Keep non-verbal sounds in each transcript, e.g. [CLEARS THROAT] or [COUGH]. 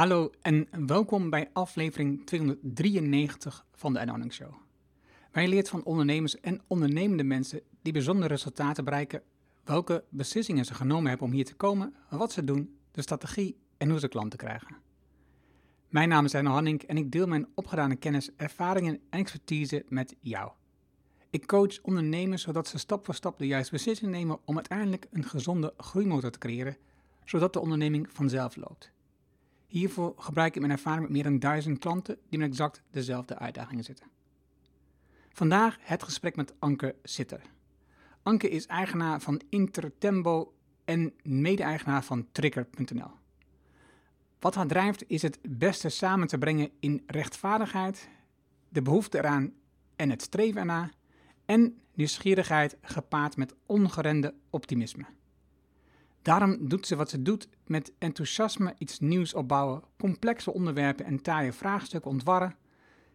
Hallo en welkom bij aflevering 293 van de Anonymous Show. Je leert van ondernemers en ondernemende mensen die bijzondere resultaten bereiken, welke beslissingen ze genomen hebben om hier te komen, wat ze doen, de strategie en hoe ze klanten krijgen. Mijn naam is Erno Hanning en ik deel mijn opgedane kennis, ervaringen en expertise met jou. Ik coach ondernemers zodat ze stap voor stap de juiste beslissingen nemen om uiteindelijk een gezonde groeimotor te creëren, zodat de onderneming vanzelf loopt. Hiervoor gebruik ik mijn ervaring met meer dan duizend klanten die met exact dezelfde uitdagingen zitten. Vandaag het gesprek met Anke Sitter. Anke is eigenaar van Intertembo en mede-eigenaar van Trigger.nl. Wat haar drijft is het beste samen te brengen in rechtvaardigheid, de behoefte eraan en het streven ernaar, en nieuwsgierigheid gepaard met ongerende optimisme. Daarom doet ze wat ze doet met enthousiasme iets nieuws opbouwen, complexe onderwerpen en taaie vraagstukken ontwarren.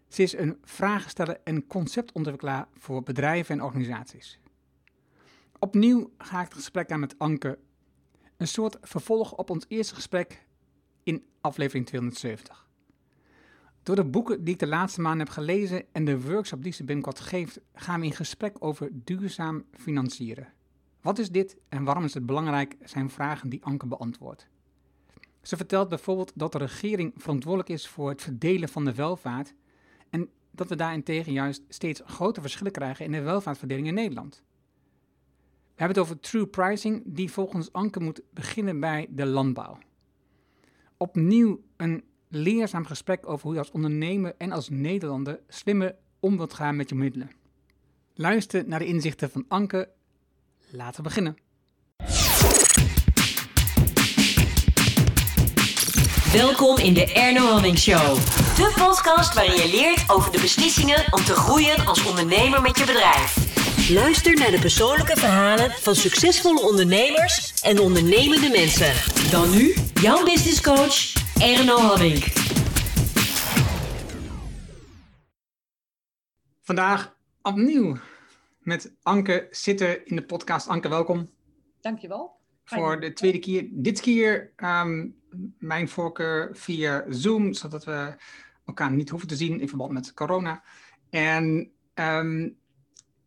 Ze is een vragensteller en conceptontwikkelaar voor bedrijven en organisaties. Opnieuw ga ik het gesprek aan met Anke, een soort vervolg op ons eerste gesprek in aflevering 270. Door de boeken die ik de laatste maanden heb gelezen en de workshop die ze binnenkort geeft, gaan we in gesprek over duurzaam financieren. Wat is dit en waarom is het belangrijk, zijn vragen die Anke beantwoordt. Ze vertelt bijvoorbeeld dat de regering verantwoordelijk is voor het verdelen van de welvaart en dat we daarentegen juist steeds grotere verschillen krijgen in de welvaartverdeling in Nederland. We hebben het over true pricing, die volgens Anke moet beginnen bij de landbouw. Opnieuw een leerzaam gesprek over hoe je als ondernemer en als Nederlander slimmer om wilt gaan met je middelen. Luister naar de inzichten van Anke Laten we beginnen. Welkom in de Erno Hamming Show. De podcast waarin je leert over de beslissingen om te groeien als ondernemer met je bedrijf. Luister naar de persoonlijke verhalen van succesvolle ondernemers en ondernemende mensen. Dan nu jouw business coach Erno Hamming. Vandaag opnieuw met Anke zitten in de podcast. Anke, welkom. Dankjewel. Voor de tweede keer. Dit keer um, mijn voorkeur via Zoom, zodat we elkaar niet hoeven te zien in verband met corona. En um,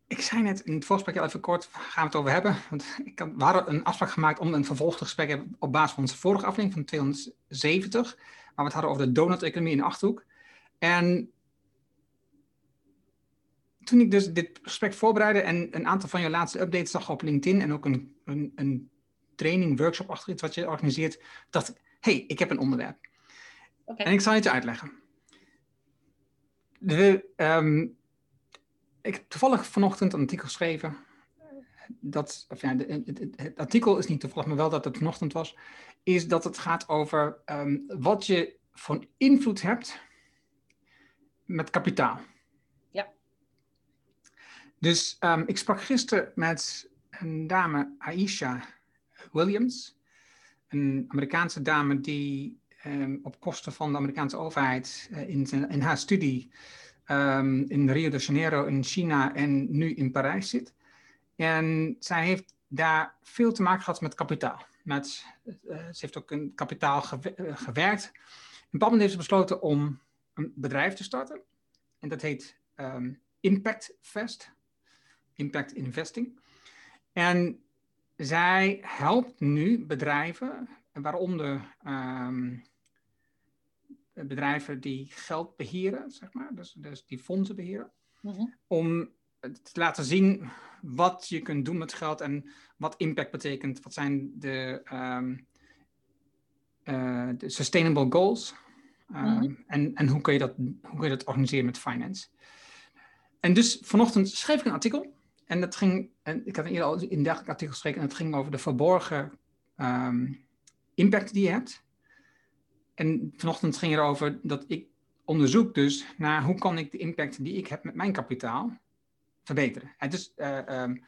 ik zei net in het voorgesprek al even kort, gaan we het over hebben. Want ik had, we hadden een afspraak gemaakt om een vervolggesprek te hebben op basis van onze vorige aflevering van 270. Waar we het hadden over de donut-economie in de Achterhoek. En toen ik dus dit gesprek voorbereidde en een aantal van je laatste updates zag op LinkedIn en ook een, een, een training, workshop achter iets wat je organiseert, dacht ik, hé, hey, ik heb een onderwerp. Okay. En ik zal het je uitleggen. De, um, ik heb toevallig vanochtend een artikel geschreven. Dat, of ja, het, artikel is niet toevallig, maar wel dat het vanochtend was. Is dat het gaat over um, wat je van invloed hebt met kapitaal. Dus um, ik sprak gisteren met een dame, Aisha Williams, een Amerikaanse dame die um, op kosten van de Amerikaanse overheid uh, in, in haar studie um, in Rio de Janeiro in China en nu in Parijs zit. En zij heeft daar veel te maken gehad met kapitaal. Met, uh, ze heeft ook in kapitaal ge uh, gewerkt. Op bepaald moment heeft ze besloten om een bedrijf te starten. En dat heet Impact Fest. Impact Investing. En zij helpt nu bedrijven, waaronder um, bedrijven die geld beheren, zeg maar, dus, dus die fondsen beheren, mm-hmm. om te laten zien wat je kunt doen met geld en wat impact betekent. Wat zijn de, um, uh, de sustainable goals? Um, mm-hmm. en, en hoe kun, je dat, hoe kun je dat organiseren met finance? En dus vanochtend schreef ik een artikel en dat ging, en ik had eerder al in een dergelijk artikel geschreven, en het ging over de verborgen um, impact die je hebt. En vanochtend ging het erover dat ik onderzoek dus naar hoe kan ik de impact die ik heb met mijn kapitaal verbeteren. En dus, uh, um,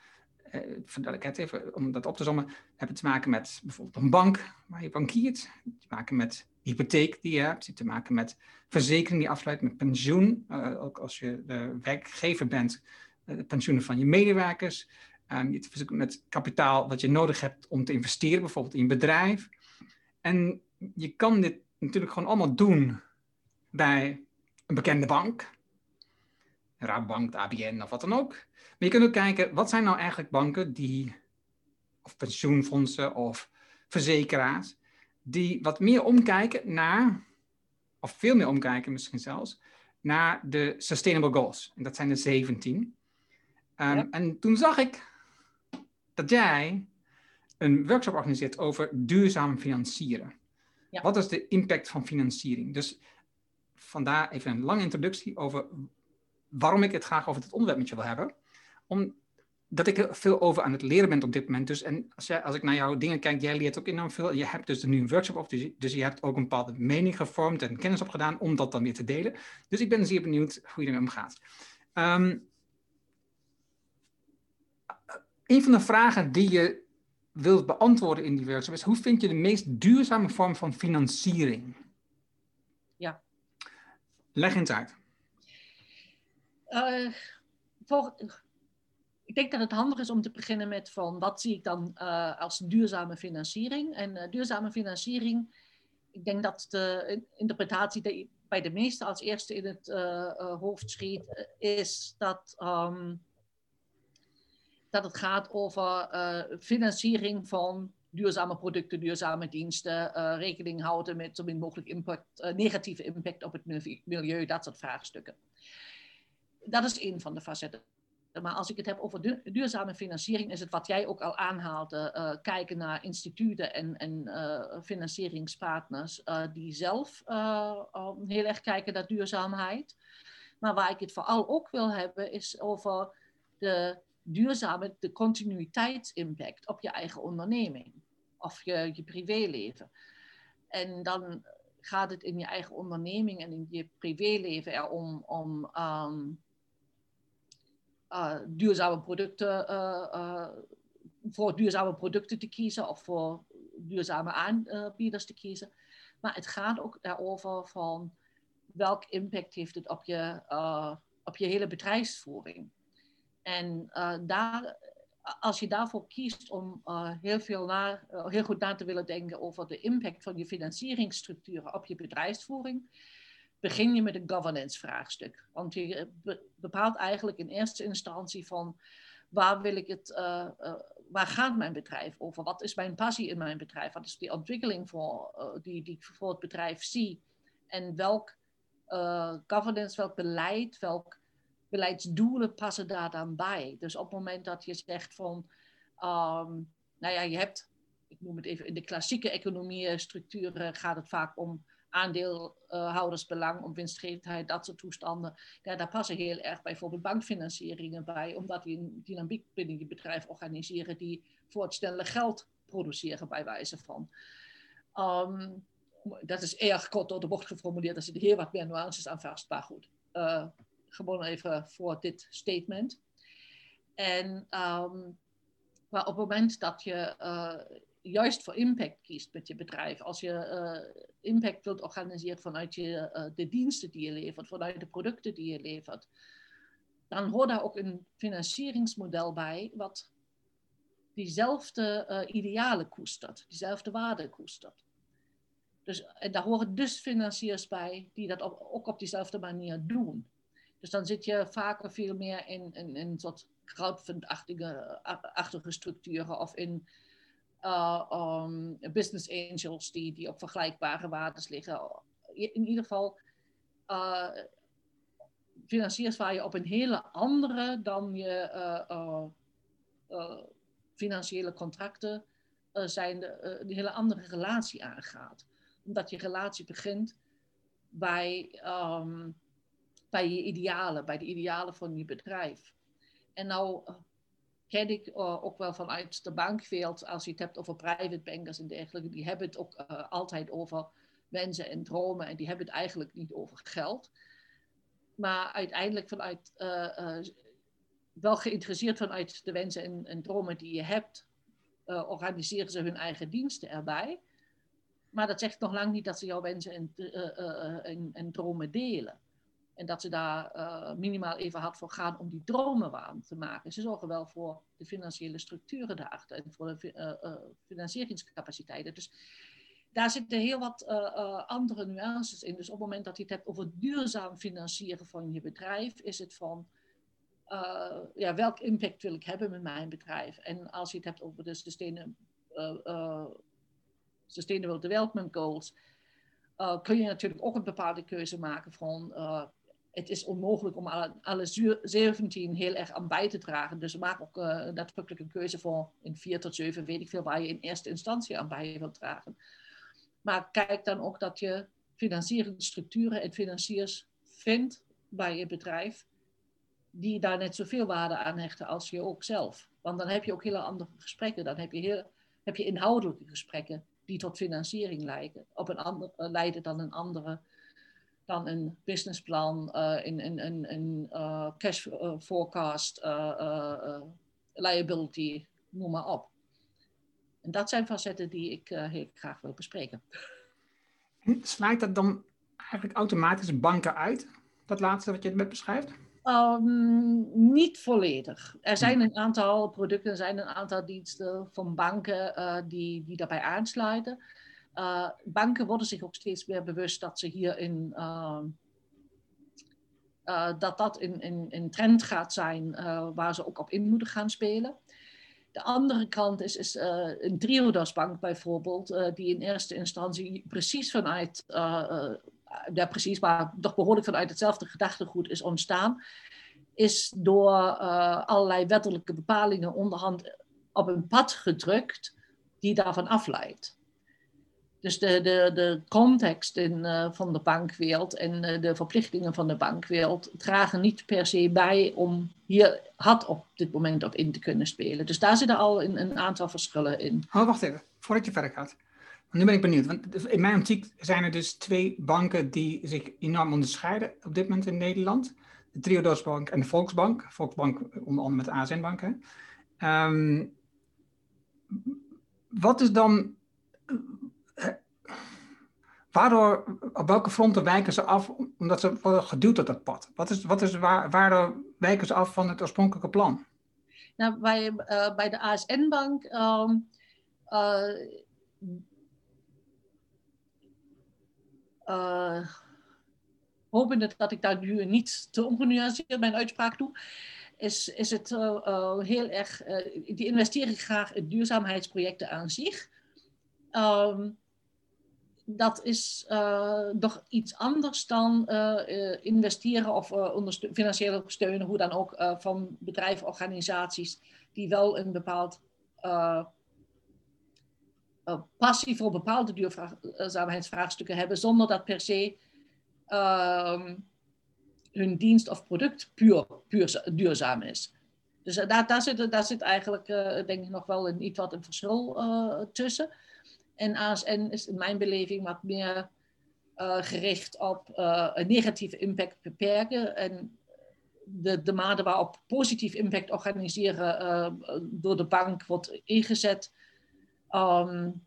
het even, om dat op te sommen, hebben te maken met bijvoorbeeld een bank waar je bankiert, te maken met hypotheek die je hebt, te maken met verzekering die afsluit, met pensioen, uh, ook als je de werkgever bent, de eh, pensioenen van je medewerkers. Um, je te met kapitaal wat je nodig hebt om te investeren, bijvoorbeeld in bedrijf. En je kan dit natuurlijk gewoon allemaal doen bij een bekende bank. Rabobank, ABN of wat dan ook. Maar je kunt ook kijken, wat zijn nou eigenlijk banken die, of pensioenfondsen of verzekeraars, die wat meer omkijken naar, of veel meer omkijken misschien zelfs, naar de Sustainable Goals. En dat zijn er 17. Ehm, en toen zag ik dat jij een workshop organiseert over duurzaam financieren. Ja. Wat is de impact van financiering? Dus vandaar even een lange introductie over waarom ik het graag over dit onderwerp met je wil hebben. Omdat ik er veel over aan het leren ben op dit moment. Dus en als, jij, als ik naar jouw dingen kijk, jij leert ook enorm veel. Je hebt dus nu een workshop op, dus, dus je hebt ook een bepaalde mening gevormd en kennis opgedaan om dat dan weer te delen. Dus ik ben zeer benieuwd hoe je ermee omgaat. Um, een van de vragen die je wilt beantwoorden in die workshop is: hoe vind je de meest duurzame vorm van financiering? Ja. Leg eens uit. Uh, ik denk dat het handig is om te beginnen met van wat zie ik dan uh, als duurzame financiering. En uh, duurzame financiering, ik denk dat de interpretatie die bij de meesten als eerste in het hoofd schiet, is dat um, dat het gaat over uh, financiering van duurzame producten, duurzame diensten, uh, rekening houden met zo min mogelijk impact, uh, negatieve impact op het milieu, dat soort vraagstukken. Dat is één van de facetten. Maar als ik het heb over duurzame financiering, is het wat jij ook al aanhaalde, kijken naar instituten en, en financieringspartners die zelf heel erg kijken naar duurzaamheid. Maar waar ik het vooral ook wil hebben, is over de duurzame, de continuïteitsimpact op je eigen onderneming of je, je privéleven. En dan gaat het in je eigen onderneming en in je privéleven erom om um, duurzame producten, uh, uh, voor duurzame producten te kiezen of voor duurzame aanbieders te kiezen. Maar het gaat ook erover van welk impact heeft het op je, op je hele bedrijfsvoering. En uh, daar, als je daarvoor kiest om uh, heel, veel na, uh, heel goed na te willen denken over de impact van je financieringsstructuren op je bedrijfsvoering, begin je met een governance vraagstuk. Want je bepaalt eigenlijk in eerste instantie van waar wil ik het, waar gaat mijn bedrijf over? Wat is mijn passie in mijn bedrijf? Wat is die ontwikkeling voor, die, die ik voor het bedrijf zie? En welk governance, welk beleid, welk beleidsdoelen passen daar dan bij. Dus op het moment dat je zegt van, um, nou ja, je hebt, ik noem het even, in de klassieke economiestructuren gaat het vaak om aandeelhoudersbelang, om winstgevendheid, dat soort toestanden. Ja, daar passen heel erg bijvoorbeeld bankfinancieringen bij, omdat die een dynamiek binnen je bedrijf organiseren die voor het snelle geld produceren, bij wijze van. Um, dat is erg kort door de bocht geformuleerd, er zitten heel wat meer nuances aan vast, maar goed. Uh, gewoon even voor dit statement. En um, maar op het moment dat je uh, juist voor impact kiest met je bedrijf, als je uh, impact wilt organiseren vanuit je, uh, de diensten die je levert, vanuit de producten die je levert, dan hoort daar ook een financieringsmodel bij wat diezelfde idealen koestert, diezelfde waarden koestert. Dus, en daar horen dus financiers bij die dat ook op diezelfde manier doen. Dus dan zit je vaker veel meer in, in, in soort crowdfund-achtige structuren of in uh, um, business angels die, die op vergelijkbare waardes liggen. In ieder geval uh, financiers waar je op een hele andere dan je uh, financiële contracten zijn, de, een hele andere relatie aangaat. Omdat je relatie begint bij um, bij je idealen, bij de idealen van je bedrijf. En nou eh, ken ik uh, ook wel vanuit de bankwereld, als je het hebt over private bankers en dergelijke, die hebben het ook uh, altijd over wensen en dromen en die hebben het eigenlijk niet over geld. Maar uiteindelijk vanuit, wel geïnteresseerd vanuit de wensen en, en dromen die je hebt, organiseren ze hun eigen diensten erbij. Maar dat zegt nog lang niet dat ze jouw wensen en, en, en dromen delen. En dat ze daar uh, minimaal even hard voor gaan om die dromen waar te maken. Ze zorgen wel voor de financiële structuren daarachter en voor de uh, financieringscapaciteiten. Dus daar zitten heel wat andere nuances in. Dus op het moment dat je het hebt over duurzaam financieren van je bedrijf, is het van ja, welk impact wil ik hebben met mijn bedrijf? En als je het hebt over de sustainable, sustainable Development Goals, kun je natuurlijk ook een bepaalde keuze maken van het is onmogelijk om alle, alle 17 heel erg aan bij te dragen. Dus maak ook natuurlijk een keuze voor in 4 tot 7, weet ik veel, waar je in eerste instantie aan bij wilt dragen. Maar kijk dan ook dat je financieringsstructuren en financiers vindt bij je bedrijf die daar net zoveel waarde aan hechten als je ook zelf. Want dan heb je ook hele andere gesprekken. Dan heb je, heel, heb je inhoudelijke gesprekken die tot financiering leiden. Op een ander, uh, leiden dan een andere, dan een businessplan, uh, een, een, een, een uh, cash forecast, liability, noem maar op. En dat zijn facetten die ik heel graag wil bespreken. Sluit dat dan eigenlijk automatisch banken uit? Dat laatste wat je net beschrijft? Um, niet volledig. Er zijn een aantal producten, er zijn een aantal diensten van banken uh, die, die daarbij aansluiten. Uh, banken worden zich ook steeds meer bewust dat ze hierin uh, dat dat in, in, in trend gaat zijn waar ze ook op in moeten gaan spelen. De andere kant is, is een Triodos bank bijvoorbeeld, die in eerste instantie precies vanuit ja, precies, maar toch behoorlijk vanuit hetzelfde gedachtegoed is ontstaan, is door allerlei wettelijke bepalingen onderhand op een pad gedrukt die daarvan afleidt. Dus de, de, de context in, uh, van de bankwereld en uh, de verplichtingen van de bankwereld dragen niet per se bij om hier had op dit moment op in te kunnen spelen. Dus daar zitten al een, een aantal verschillen in. Oh, wacht even, voordat je verder gaat. Nu ben ik benieuwd, want in mijn optiek zijn er dus twee banken die zich enorm onderscheiden op dit moment in Nederland. De Triodos Bank en de Volksbank. Volksbank onder andere met de ASN-bank. Um, wat is dan... Waardoor, op welke fronten wijken ze af omdat ze worden geduwd op dat pad? Wat is, wat is waar, wijken ze af van het oorspronkelijke plan? Nou, bij, uh, bij de ASN-bank... Um, uh, uh, hopende dat ik daar nu niet te ongenuanceerd mijn uitspraak doe, is, is het heel erg, die investeren graag in duurzaamheidsprojecten aan zich. Um, dat is nog iets anders dan investeren of financieel ondersteunen, hoe dan ook, van bedrijven, organisaties die wel een bepaald passie voor bepaalde duurzaamheidsvraagstukken hebben, zonder dat per se uh, hun dienst of product puur, puur duurzaam is. Dus daar, zit, zit eigenlijk, denk ik, nog wel een, iets wat een verschil tussen. En ASN is in mijn beleving wat meer gericht op een negatieve impact beperken. En de, de mate waarop positief impact organiseren door de bank wordt ingezet, Um,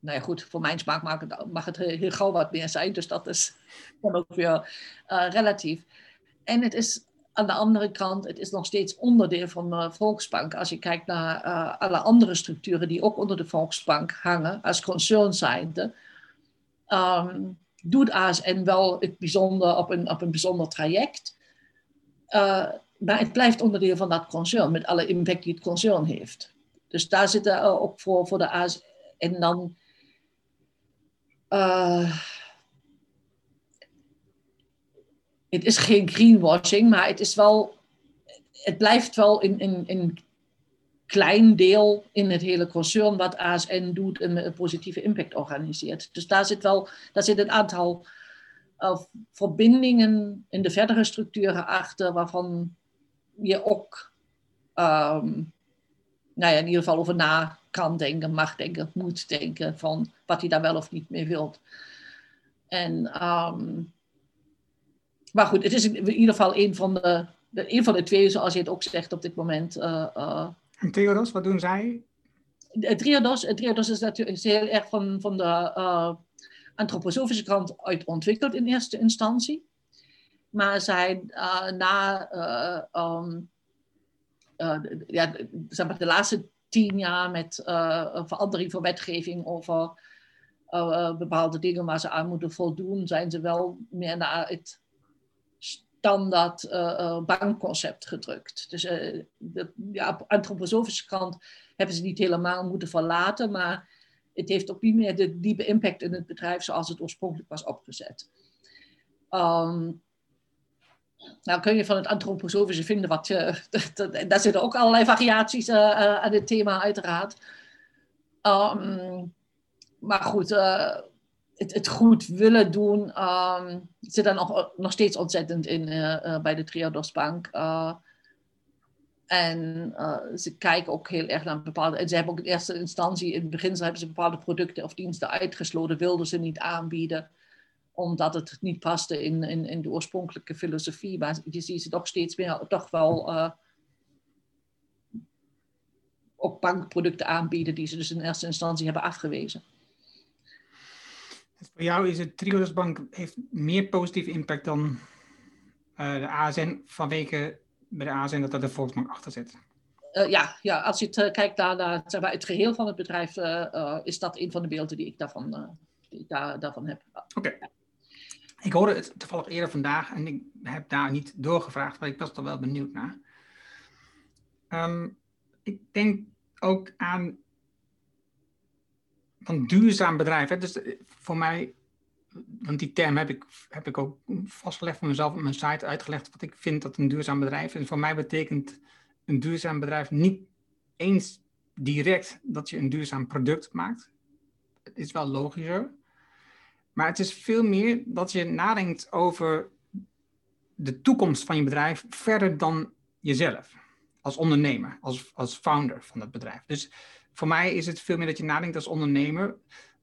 nou ja, goed, voor mijn smaak mag het, mag het heel gauw wat meer zijn. Dus dat is dan ook weer relatief. En het is aan de andere kant, het is nog steeds onderdeel van de Volksbank. Als je kijkt naar uh, alle andere structuren die ook onder de Volksbank hangen, als concern zijnde, um, doet ASN wel het bijzonder op een, op een bijzonder traject. Uh, maar het blijft onderdeel van dat concern, met alle impact die het concern heeft. Dus daar zitten ook voor, voor de AS. En dan. Uh, het is geen greenwashing, maar het is wel. Het blijft wel in een, een klein deel in het hele concern wat ASN doet en een positieve impact organiseert. Dus daar zit wel daar zit een aantal uh, verbindingen in de verdere structuren achter, waarvan je ook um, nou ja, in ieder geval over na kan denken, mag denken, moet denken van wat hij daar wel of niet mee wilt. En, um, maar goed, het is in ieder geval een van de, de, een van de twee, zoals je het ook zegt op dit moment. Uh, uh, en Theodos, wat doen zij? Triodos, Triodos is natuurlijk heel erg van, van de uh, antroposofische kant uit ontwikkeld in eerste instantie. Maar zij na um, uh, ja, zeg maar, de laatste tien jaar met een verandering van wetgeving over bepaalde dingen waar ze aan moeten voldoen, zijn ze wel meer naar het standaard bankconcept gedrukt. Dus de, ja, op antroposofische kant hebben ze niet helemaal moeten verlaten, maar het heeft ook niet meer de diepe impact in het bedrijf zoals het oorspronkelijk was opgezet. Um, nou kun je van het antroposofische vinden wat [LAUGHS] je. daar zitten ook allerlei variaties uh, aan het thema, uiteraard. Um, maar goed, uh, het, het, goed willen doen um, zit dan nog, nog steeds ontzettend in uh, bij de Triodos Bank. En uh, ze kijken ook heel erg naar bepaalde. En ze hebben ook in eerste instantie, in het begin hebben ze bepaalde producten of diensten uitgesloten, wilden ze niet aanbieden, omdat het niet paste in, in, in de oorspronkelijke filosofie. Maar je ziet ze toch steeds meer toch wel ook bankproducten aanbieden, die ze dus in eerste instantie hebben afgewezen. Dus voor jou is het Triodos heeft meer positieve impact dan uh, de ASN vanwege bij de ASN dat er de Volksbank achter zit. Uh, ja, ja, als je het, uh, kijkt naar, naar zeg maar, het geheel van het bedrijf, is dat een van de beelden die ik daarvan, die ik daar, daarvan heb. Oké. Okay. Ik hoorde het toevallig eerder vandaag en ik heb daar niet doorgevraagd, maar ik was er wel benieuwd naar. Um, ik denk ook aan een duurzaam bedrijf. Hè? Dus voor mij want die term heb ik, heb ik ook vastgelegd voor mezelf op mijn site uitgelegd wat ik vind dat een duurzaam bedrijf is. Voor mij betekent een duurzaam bedrijf niet eens direct dat je een duurzaam product maakt. Het is wel logischer. Maar het is veel meer dat je nadenkt over de toekomst van je bedrijf verder dan jezelf. Als ondernemer, als, als founder van het bedrijf. Dus voor mij is het veel meer dat je nadenkt als ondernemer.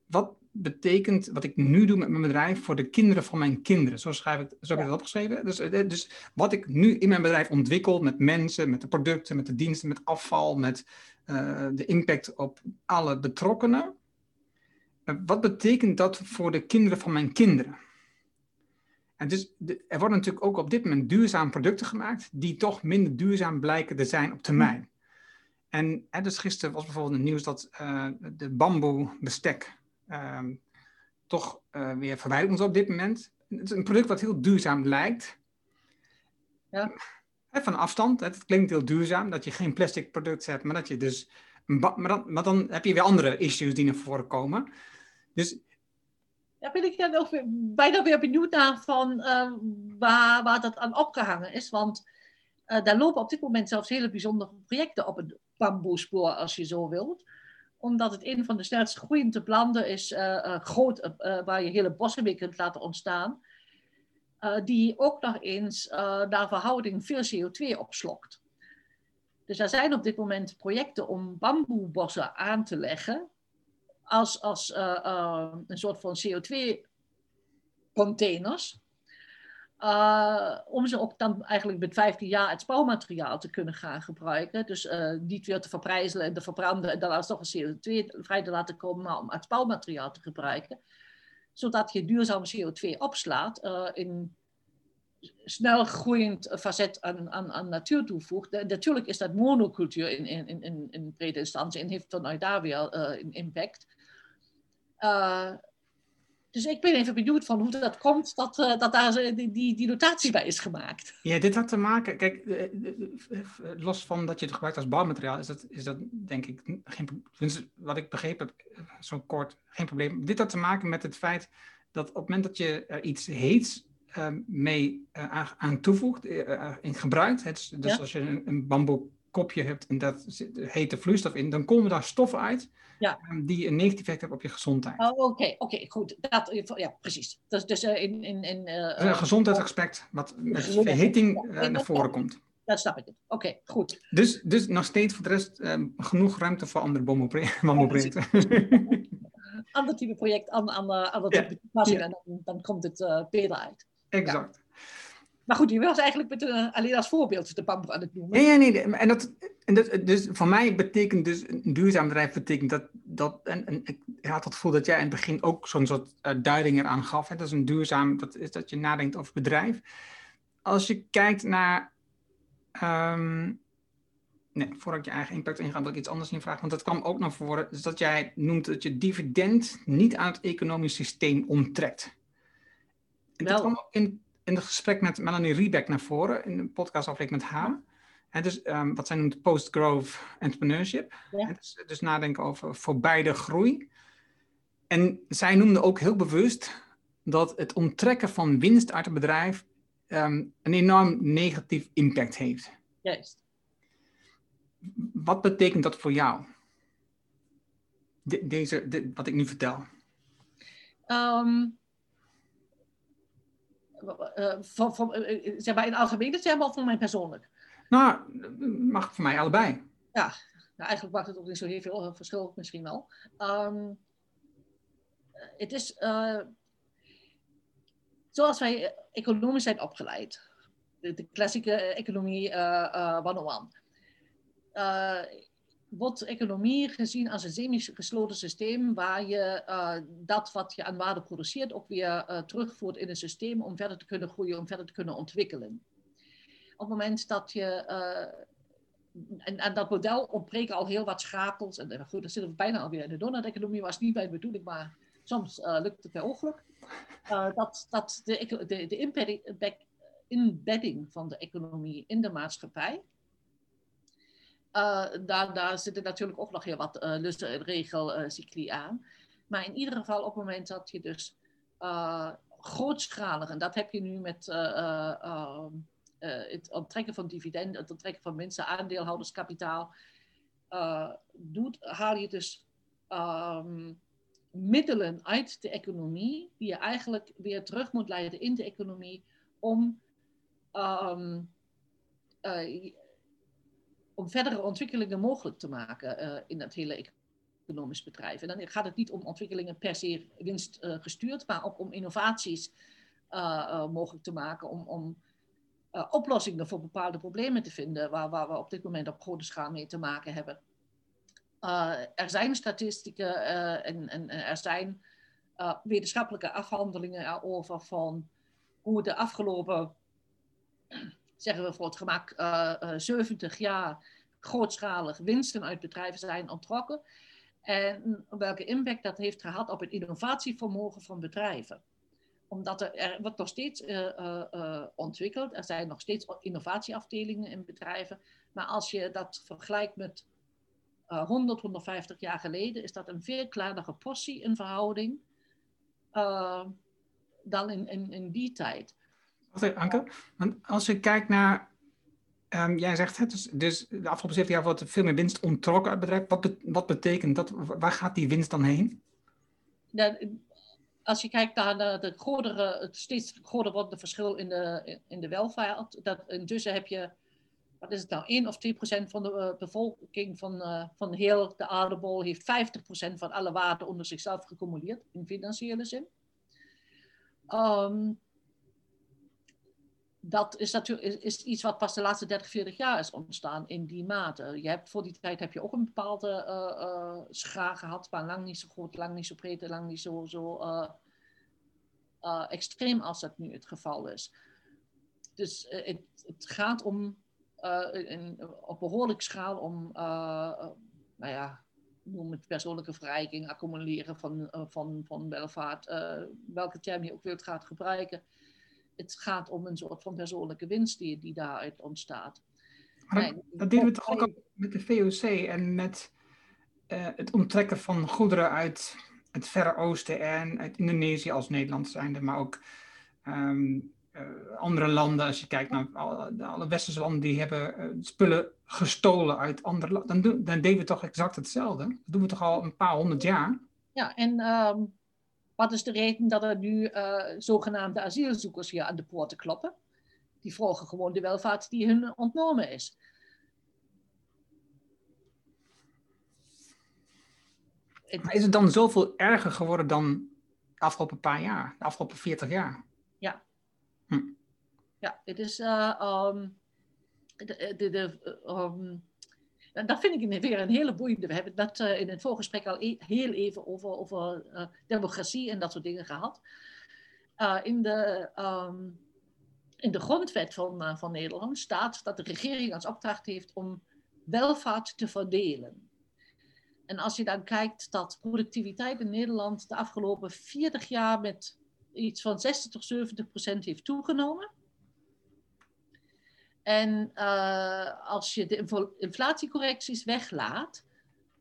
Wat betekent wat ik nu doe met mijn bedrijf voor de kinderen van mijn kinderen. Zo, schrijf ik, zo heb ik dat opgeschreven. Dus, eh, dus wat ik nu in mijn bedrijf ontwikkel met mensen, met de producten, met de diensten, met afval, met uh, de impact op alle betrokkenen. Uh, wat betekent dat voor de kinderen van mijn kinderen? En dus de, er worden natuurlijk ook op dit moment duurzame producten gemaakt die toch minder duurzaam blijken te zijn op termijn. En hè, dus gisteren was bijvoorbeeld het nieuws dat uh, de bamboe bestek um, toch uh, weer verwijderd moet op dit moment. Het is een product wat heel duurzaam lijkt. Ja. van afstand. Het klinkt heel duurzaam dat je geen plastic product hebt, maar dat je dus. Maar dan, maar dan heb je weer andere issues die naar voren komen. Dus daar ben ik dan ook weer, bijna weer benieuwd naar van uh, waar, waar dat aan opgehangen is. Want uh, daar lopen op dit moment zelfs hele bijzondere projecten op bamboespoor, als je zo wilt omdat het een van de snelst groeiende planten is, uh, groot, uh, waar je hele bossen mee kunt laten ontstaan. die ook nog eens naar verhouding veel CO2 opslokt. Dus er zijn op dit moment projecten om bamboebossen aan te leggen als, als een soort van CO2-containers. Uh, om ze ook dan eigenlijk met 15 jaar het spouwmateriaal te kunnen gaan gebruiken. Dus uh, niet weer te verprijzelen en te verbranden en dan alsnog een CO2 vrij te laten komen, maar om het spouwmateriaal te gebruiken. Zodat je duurzame CO2 opslaat uh, in snel groeiend facet aan, aan, aan natuur toevoegt. natuurlijk is dat monocultuur in, in, in, in brede instantie en heeft vanuit daar weer een impact. Dus ik ben even benieuwd van hoe dat komt dat, uh, dat daar die, die, die, notatie bij is gemaakt. Ja, dit had te maken, kijk, eh, eh, los van dat je het gebruikt als bouwmateriaal, is dat, is dat denk ik geen Wat ik begrepen heb, zo kort, geen probleem. Dit had te maken met het feit dat op het moment dat je er iets heets mee aan toevoegt, in gebruikt, het, dus als je een, een bamboe kopje hebt en dat zit hete vloeistof in, dan komen daar stoffen uit ja. Ehm, die een negatief effect hebben op je gezondheid. Oh, Oké, oké, goed. Dat, ja, precies. Dus, dus uh, in, in, in, uh, een gezondheidsaspect wat met verhitting uh, naar voren komt. Dat snap ik. Oké, goed. Dus, dus nog steeds voor de rest um, genoeg ruimte voor andere bommelprojecten. [LAUGHS] [LAUGHS] ander type project, ander, ander, ander type ja. toepassing en dan, dan komt het beter uit. Exact. Maar goed, je was eigenlijk met, alleen als voorbeeld de bamboe aan het noemen. Ja, ja nee. En, dat, en dat, dus voor mij betekent dus een duurzaam bedrijf betekent dat, dat en, en ik had het gevoel dat jij in het begin ook zo'n soort uh, duiding eraan gaf. Hè? Dat is een duurzaam, dat is dat je nadenkt over bedrijf. Als je kijkt naar um, nee, voordat ik je eigen impact ingaat, wil ik iets anders in vragen. Want dat kwam ook naar voren. Dus dat jij noemt dat je dividend niet aan het economisch systeem onttrekt. En dat Wel. kwam ook in, in het gesprek met Melanie Riebeck naar voren, in de podcastaflevering met haar. En dus ehm, wat zij noemt post-growth entrepreneurship. Ja. Dus, dus nadenken over voorbij groei. En zij noemde ook heel bewust dat het onttrekken van winst uit het bedrijf ehm, een enorm negatief impact heeft. Juist. Wat betekent dat voor jou? De- deze, de- wat ik nu vertel. Ehm, eh, voor, voor, eh, eh, zeg maar in algemene termen of voor mij persoonlijk? Nou, mag voor mij allebei. Nou, eigenlijk maakt het ook niet zo heel veel eh, verschil, misschien wel. Ehm, eh, het is eh, zoals wij eh, economisch zijn opgeleid. De, de klassieke eh, economie eh eh 101. Wordt economie gezien als een semi-gesloten systeem waar je eh, dat wat je aan waarde produceert ook weer eh, terugvoert in een systeem om verder te kunnen groeien, om verder te kunnen ontwikkelen. Op het moment dat je eh, en, en dat model ontbreken al heel wat schakels. En goed, dan zitten we bijna alweer in de donut-economie. Was niet mijn bedoeling, maar soms lukt het per ongeluk. Dat dat de, de, de embedding van de economie in de maatschappij. Eh, daar, zitten natuurlijk ook nog heel wat eh lussen en regelcycli aan. Maar in ieder geval op het moment dat je dus eh, grootschalig, en dat heb je nu met eh, eh, ehm, eh, het onttrekken van dividenden, het onttrekken van mensen, aandeelhouderskapitaal eh, doet, haal je dus ehm, middelen uit de economie, die je eigenlijk weer terug moet leiden in de economie om, eh, om verdere ontwikkelingen mogelijk te maken eh, in het hele economisch bedrijf. En dan gaat het niet om ontwikkelingen per se winstgestuurd, maar ook om innovaties eh, eh, mogelijk te maken, om, om eh, oplossingen voor bepaalde problemen te vinden waar, waar we op dit moment op grote schaal mee te maken hebben. Er zijn statistieken en, en, er zijn wetenschappelijke afhandelingen over van hoe de afgelopen, zeggen we voor het gemak, 70 jaar grootschalig winsten uit bedrijven zijn ontrokken. En welke impact dat heeft gehad op het innovatievermogen van bedrijven omdat er, wordt nog steeds uh, ontwikkeld. Er zijn nog steeds innovatieafdelingen in bedrijven. Maar als je dat vergelijkt met 100, 150 jaar geleden, is dat een veel kleinere portie in verhouding dan in, in, in die tijd. Anke. Als je kijkt naar. Um, jij zegt het, dus, dus, de afgelopen zeven jaar wordt veel meer winst onttrokken uit het bedrijf. Wat, wat betekent dat? Waar gaat die winst dan heen? De, als je kijkt naar de, de grotere, het steeds groter wordende verschil in de, in de welvaart, dat intussen heb je, wat is het nou, 1 of 2 procent van de uh, bevolking van, uh, van heel de aardbol heeft 50 procent van alle waarde onder zichzelf gecumuleerd, in financiële zin. Um, dat is natuurlijk is, iets wat pas de laatste 30, 40 jaar is ontstaan in die mate. Je hebt, voor die tijd heb je ook een bepaalde uh, schaar gehad, maar lang niet zo groot, lang niet zo breed, lang niet zo, zo uh, extreem als dat nu het geval is. Dus het, het, gaat om in, op behoorlijk schaal om, nou ja, noem het persoonlijke verrijking, accumuleren van, van, van welvaart, welke term je ook wilt gaat gebruiken het gaat om een soort van persoonlijke winst die, die daaruit ontstaat. Maar dat, deden we toch ook al met de VOC en met uh, het onttrekken van goederen uit het Verre Oosten en uit Indonesië als Nederland zijnde, maar ook um, uh, andere landen. Als je kijkt naar alle, alle westerse landen, die hebben uh, spullen gestolen uit andere landen. Dan, dan deden we toch exact hetzelfde. Dat doen we toch al een paar honderd jaar. Ja, en um, wat is de reden dat er nu uh, zogenaamde asielzoekers hier aan de poorten kloppen? Die volgen gewoon de welvaart die hun ontnomen is. Maar is het dan zoveel erger geworden dan de afgelopen paar jaar, de afgelopen 40 jaar? Ja. Hm. Ja, het is. Uh, um, de, de, de, um, dat vind ik weer een hele boeiende. We hebben dat uh, in het voorgesprek al e heel even over, over uh, democratie en dat soort dingen gehad. Uh, in, de, um, in de grondwet van, van Nederland staat dat de regering als opdracht heeft om welvaart te verdelen. En als je dan kijkt dat productiviteit in Nederland de afgelopen 40 jaar met iets van 60 tot 70 procent heeft toegenomen. En uh, als je de inflatiecorrecties weglaat,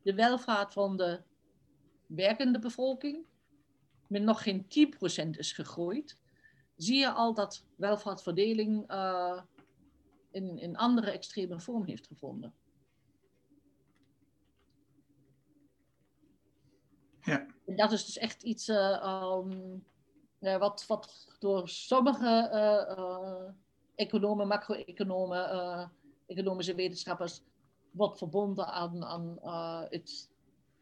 de welvaart van de werkende bevolking met nog geen 10% is gegroeid, zie je al dat welvaartverdeling uh, in, in andere extreme vorm heeft gevonden. Ja. En dat is dus echt iets uh, um, wat, wat door sommige economen, macro-economen, economische wetenschappers wordt verbonden aan, aan het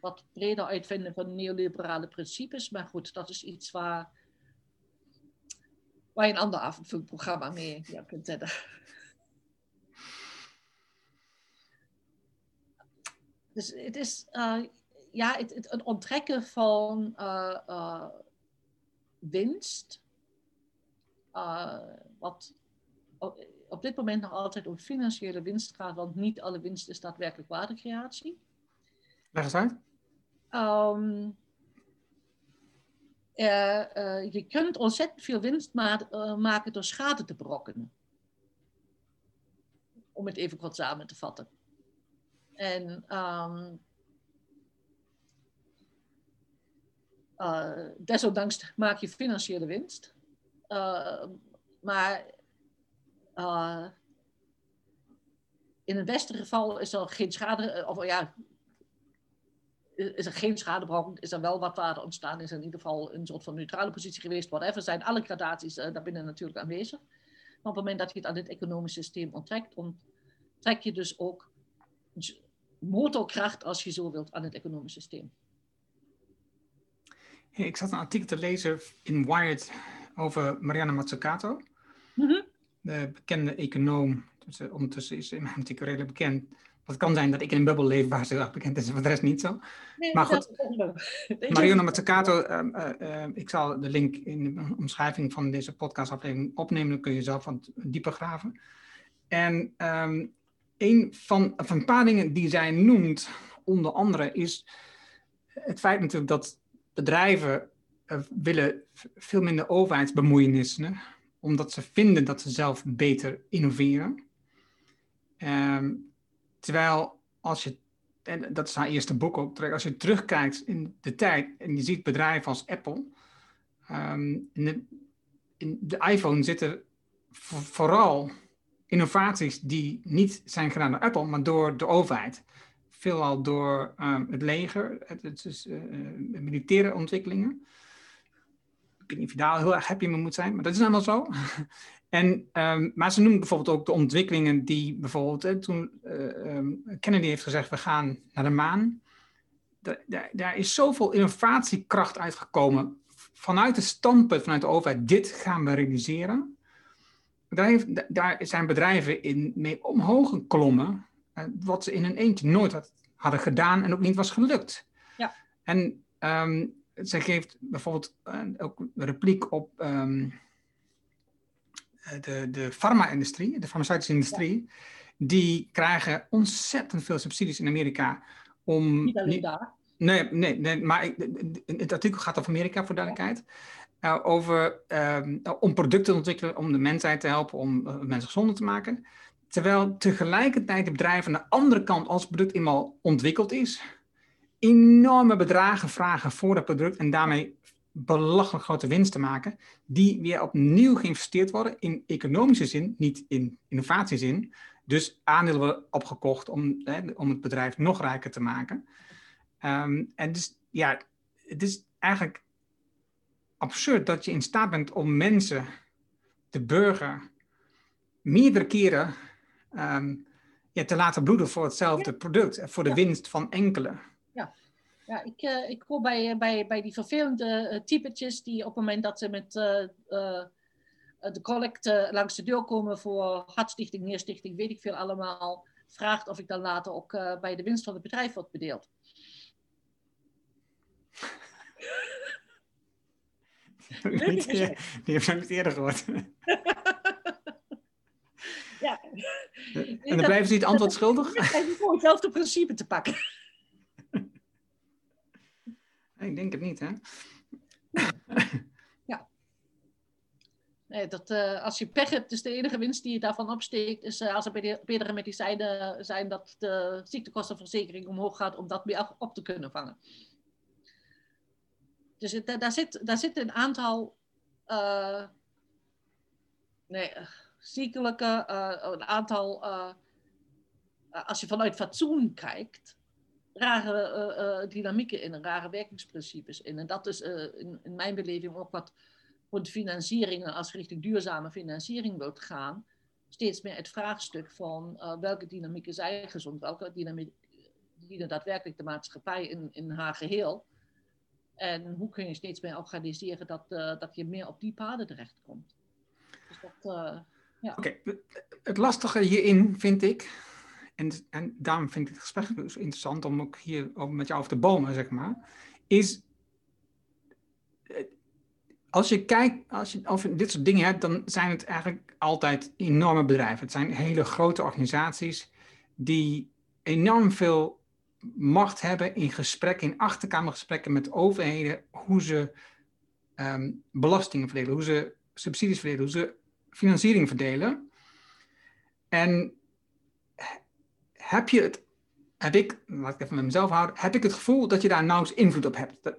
wat breder uitvinden van neoliberale principes. Maar goed, dat is iets waar, waar je een ander avondvullprogramma mee ja, kunt zetten. Dus het is uh, ja, het, het, het, onttrekken van uh, uh, winst, wat op, dit moment nog altijd om financiële winst gaat, want niet alle winst is daadwerkelijk waardecreatie. Leg eens uit. Um, uh, uh, je kunt ontzettend veel winst ma uh, maken door schade te berokkenen. Om het even kort samen te vatten. En um, desondanks maak je financiële winst. maar in het beste geval is er geen schade, of ja, is er geen schadebron, is er wel wat waarde ontstaan, is er in ieder geval een soort van neutrale positie geweest, whatever, zijn alle gradaties uh, daarbinnen natuurlijk aanwezig. Maar op het moment dat je het aan dit economisch systeem onttrekt, onttrek je dus ook motorkracht, als je zo wilt, aan het economisch systeem. Ik zat een artikel te lezen in Wired over Mariana Mazzucato. De bekende econoom. Dus, uh, ondertussen is in mijn artikel redelijk bekend het kan zijn dat ik in een bubbel leef waar ze erg bekend is, voor de rest niet zo. Nee, maar goed, Mariona Mazzucato, uh, uh, uh, ik zal de link in de omschrijving van deze podcastaflevering opnemen, dan kun je zelf wat dieper graven. En um, een van, van een paar dingen die zij noemt, onder andere, is het feit natuurlijk dat bedrijven eh, willen veel minder overheidsbemoeienissen, omdat ze vinden dat ze zelf beter innoveren. Um, Terwijl als je, en dat is haar eerste boek ook, als je terugkijkt in de tijd en je ziet bedrijven als Apple, um, in, de, in, de, iPhone zitten vooral innovaties die niet zijn gedaan door Apple, maar door de overheid. Veelal door um, het leger, het, is uh, militaire ontwikkelingen. Ik weet niet of je daar heel erg happy mee moet zijn, maar dat is helemaal zo. [LAUGHS] En, um, maar ze noemen bijvoorbeeld ook de ontwikkelingen die bijvoorbeeld, hè, toen uh, um, Kennedy heeft gezegd, we gaan naar de maan. daar is zoveel innovatiekracht uitgekomen vanuit het standpunt, vanuit de overheid, dit gaan we realiseren. Daar, heeft, daar zijn bedrijven in mee omhoog geklommen, uh, wat ze in een eentje nooit had, hadden gedaan en ook niet was gelukt. Ja. En um, zij geeft bijvoorbeeld ook repliek op eh, de, de farma-industrie, de farmaceutische industrie, die krijgen ontzettend veel subsidies in Amerika om... Niet alleen daar. Nee, nee, nee maar het artikel gaat over Amerika, voor duidelijkheid. Uh, over, uh, om producten te ontwikkelen, om de mensheid te helpen, om uh, mensen gezonder te maken. Terwijl tegelijkertijd de bedrijven aan de andere kant, als het product eenmaal ontwikkeld is, enorme bedragen vragen voor dat product en daarmee belachelijk grote winst te maken, die weer opnieuw geïnvesteerd worden in economische zin, niet in innovatiezin. Dus aandelen worden opgekocht om, hè, om het bedrijf nog rijker te maken. Um, en dus ja, het is eigenlijk absurd dat je in staat bent om mensen, de burger, meerdere keren um, ja, te laten bloeden voor hetzelfde product, voor de winst van enkele. Ja, ik, uh, ik hoor bij, bij, bij die vervelende uh, typetjes die op het moment dat ze met de collect langs de deur komen voor hartstichting, neerstichting, weet ik veel allemaal, vraagt of ik dan later ook bij de winst van het bedrijf wordt bedeeld. die heb ik niet eerder gehoord. [LAUGHS] ja, En dan blijven ze het antwoord schuldig? En gewoon hetzelfde principe te pakken. Ik denk het niet, hè? Ja. Nee, dat, uh, als je pech hebt, is de enige winst die je daarvan opsteekt, is uh, als er meerdere medicijnen zijn dat de ziektekostenverzekering omhoog gaat om dat meer op te kunnen vangen. Dus daar, zit, daar zit een aantal uh, nee, ziekelijke, een aantal, als je vanuit fatsoen kijkt, rare uh, dynamieken in, rare werkingsprincipes in. En dat is uh, in, in, mijn beleving ook wat rond financiering, als richting duurzame financiering wilt gaan, steeds meer het vraagstuk van welke dynamieken zijn gezond, welke dynamieken dienen daadwerkelijk de maatschappij in, in haar geheel. En hoe kun je steeds meer organiseren dat, dat je meer op die paden terechtkomt. Dus ja. Oké, het lastige hierin vind ik, en, en daarom vind ik het gesprek zo interessant om ook hier ook met jou over te bomen, zeg maar, is eh, als je kijkt, als je over dit soort dingen hebt, dan zijn het eigenlijk altijd enorme bedrijven. Het zijn hele grote organisaties die enorm veel macht hebben in gesprekken, in achterkamergesprekken met overheden, hoe ze um, belastingen verdelen, hoe ze subsidies verdelen, hoe ze financiering verdelen. En heb je het, heb ik, laat ik even met mezelf houden, heb ik het gevoel dat je daar nauwelijks invloed op hebt.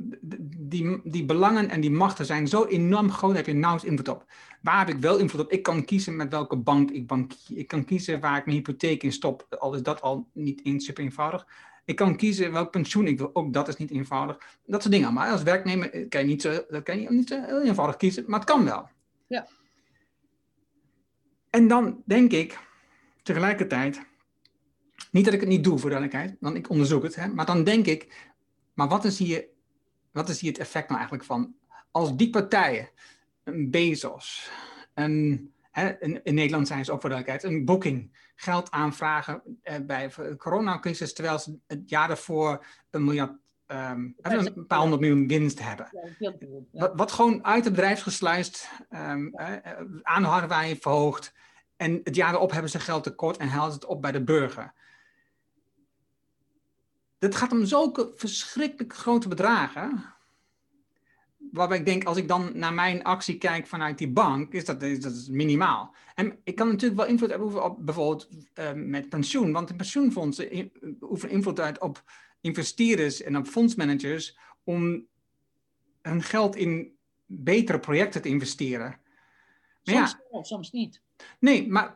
Die, die belangen en die machten zijn zo enorm groot, daar heb je nauwelijks invloed op. Waar heb ik wel invloed op? Ik kan kiezen met welke bank ik bank. Ik kan kiezen waar ik mijn hypotheek in stop, al is dat al niet eens super eenvoudig. Ik kan kiezen welk pensioen ik wil, ook dat is niet eenvoudig. Dat soort dingen. Maar als werknemer kan je niet zo, dat kan je niet zo heel eenvoudig kiezen, maar het kan wel. Ja. En dan denk ik tegelijkertijd, niet dat ik het niet doe, voor duidelijkheid, want ik onderzoek het. Hè, maar dan denk ik, maar wat is, hier, wat is hier het effect nou eigenlijk van? Als die partijen, een Bezos, een, hè, in, in, Nederland zijn ze ook voor duidelijkheid, een Booking, geld aanvragen eh, bij de coronacrisis, terwijl ze het jaar daarvoor een miljard Um, een paar honderd miljoen winst hebben. Ja, wat, wat, gewoon uit het bedrijf gesluist, um, ja. uh, aanhouding verhoogd. En het jaar erop hebben ze geld tekort en halen ze het op bij de burger. Het gaat om zulke verschrikkelijk grote bedragen. Waarbij ik denk, als ik dan naar mijn actie kijk vanuit die bank, is dat, dat is minimaal. En ik kan natuurlijk wel invloed hebben op bijvoorbeeld uh, met pensioen. Want de pensioenfondsen oefenen invloed uit op investeerders en op fondsmanagers om hun geld in betere projecten te investeren. Maar soms ja, wel, soms niet. Nee, maar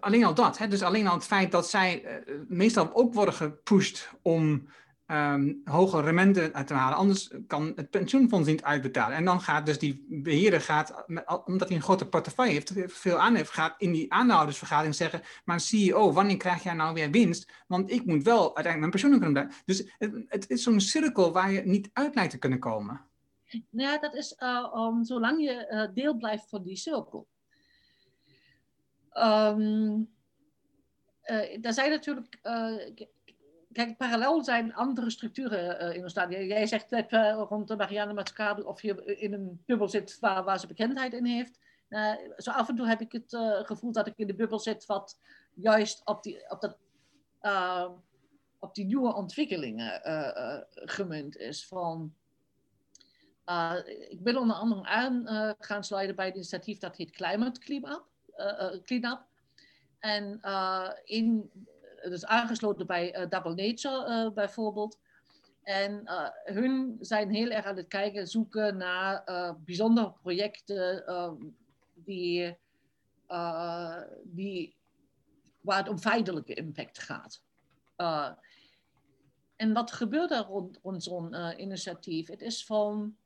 alleen al dat. Dus alleen al het feit dat zij uh, meestal ook worden gepusht om um, hogere rendementen te halen. Anders kan het pensioenfonds niet uitbetalen. En dan gaat dus die beheerder, gaat, omdat hij een grote portefeuille heeft, veel aan heeft, gaat in die aandeelhoudersvergadering zeggen, maar CEO, wanneer krijg jij nou weer winst? Want ik moet wel uiteindelijk mijn pensioen kunnen blijven. Dus het, is zo'n cirkel waar je niet uit lijkt te kunnen komen. Ja, dat is uh, zolang je uh, deel blijft van die cirkel. Um, er zijn natuurlijk, uh, kijk, parallel zijn andere structuren uh, in ons land. Jij zegt net rond de Marianne Mazzucato of je in een bubbel zit waar, waar ze bekendheid in heeft. zo af en toe heb ik het gevoel dat ik in de bubbel zit wat juist op die, op dat, op die nieuwe ontwikkelingen gemunt is. Van, ik ben onder andere aan gaan sluiten bij het initiatief dat heet Climate. Uh, cleanup. En uh, in, dus aangesloten bij Double Nature bijvoorbeeld. En hun zijn heel erg aan het kijken, zoeken naar bijzondere projecten die, die, waar het om feitelijke impact gaat. en wat gebeurt er rond, rond zo'n initiatief? Het is van,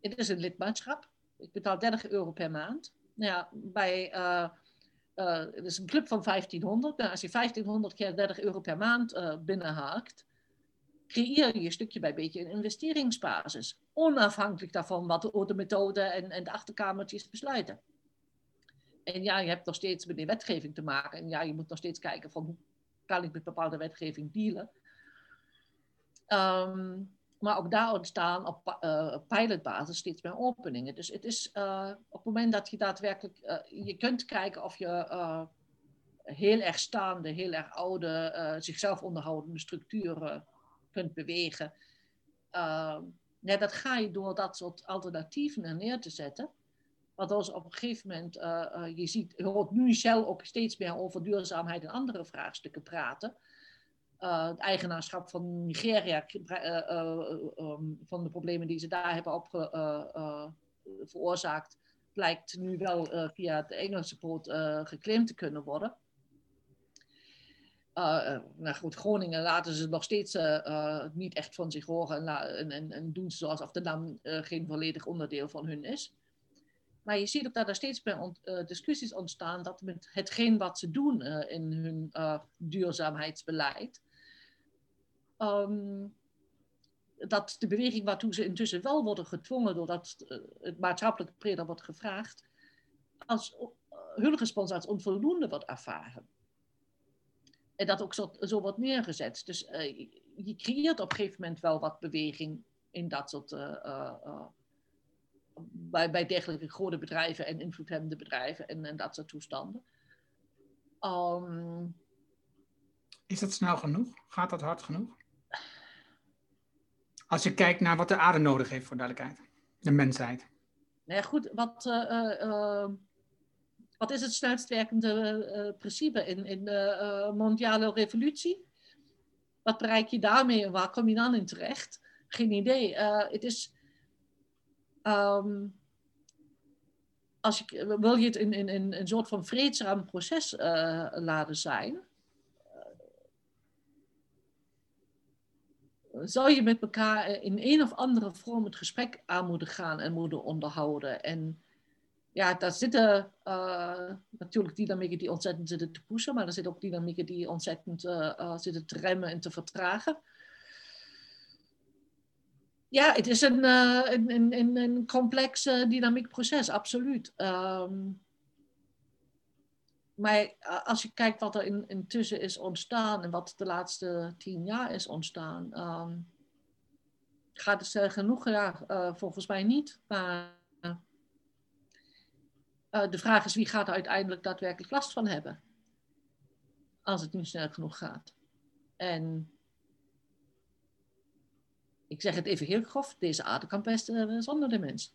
het is een lidmaatschap ik betaal 30 euro per maand. Nou ja, bij, uh, uh, het is een club van 1500. Nou, als je 1500 keer 30 euro per maand uh, binnenhaakt, creëer je stukje bij beetje een investeringsbasis. Onafhankelijk daarvan wat de, de methode en, de achterkamertjes besluiten. En ja, je hebt nog steeds met die wetgeving te maken. En ja, je moet nog steeds kijken van hoe kan ik met bepaalde wetgeving dealen. Um, maar ook daar ontstaan op uh, pilotbasis steeds meer openingen. Dus het is uh, op het moment dat je daadwerkelijk, uh, je kunt kijken of je heel erg staande, heel erg oude, zichzelf onderhoudende structuren kunt bewegen. nee, dat ga je door dat soort alternatieven neer te zetten. Waardoor op een gegeven moment, je ziet, je hoort nu Shell ook steeds meer over duurzaamheid en andere vraagstukken praten. Uh, het eigenaarschap van Nigeria, uh, um, van de problemen die ze daar hebben veroorzaakt, blijkt nu wel via de Engelse poot geclaimd te kunnen worden. nou goed, Groningen laten ze nog steeds niet echt van zich horen en, en, en doen ze zoals of de naam geen volledig onderdeel van hun is. Maar je ziet ook dat er steeds meer discussies ontstaan dat met hetgeen wat ze doen in hun duurzaamheidsbeleid, um, dat de beweging waartoe ze intussen wel worden gedwongen doordat uh, het maatschappelijke breder wordt gevraagd, als uh, hun respons als onvoldoende wordt ervaren. En dat ook zo, wordt neergezet. Dus uh, je creëert op een gegeven moment wel wat beweging in dat soort. bij, bij dergelijke grote bedrijven en invloedhebbende bedrijven en, en dat soort toestanden. Um, Is dat snel genoeg? Gaat dat hard genoeg? Als je kijkt naar wat de aarde nodig heeft, voor duidelijkheid. De mensheid. Nou ja, goed. Wat, uh, uh, wat is het snelst werkende principe in, in de mondiale revolutie? Wat bereik je daarmee en waar kom je dan in terecht? Geen idee. het is... Um, als je, wil je het in, in, in een soort van vreedzaam proces laten zijn, zou je met elkaar eh, in een of andere vorm het gesprek aan moeten gaan en moeten onderhouden. En ja, daar zitten uh, natuurlijk dynamieken die ontzettend zitten te pushen, maar er zitten ook dynamieken die ontzettend uh, zitten te remmen en te vertragen. Ja, het is een, een, een, een complex dynamiek proces, absoluut. Um, maar als je kijkt wat er in, intussen is ontstaan en wat de laatste tien jaar is ontstaan, um, gaat het uh, genoeg? Uh, volgens mij niet. Maar de vraag is wie gaat er uiteindelijk daadwerkelijk last van hebben als het niet snel genoeg gaat. En ik zeg het even heel grof, deze aarde kan best zonder de mens.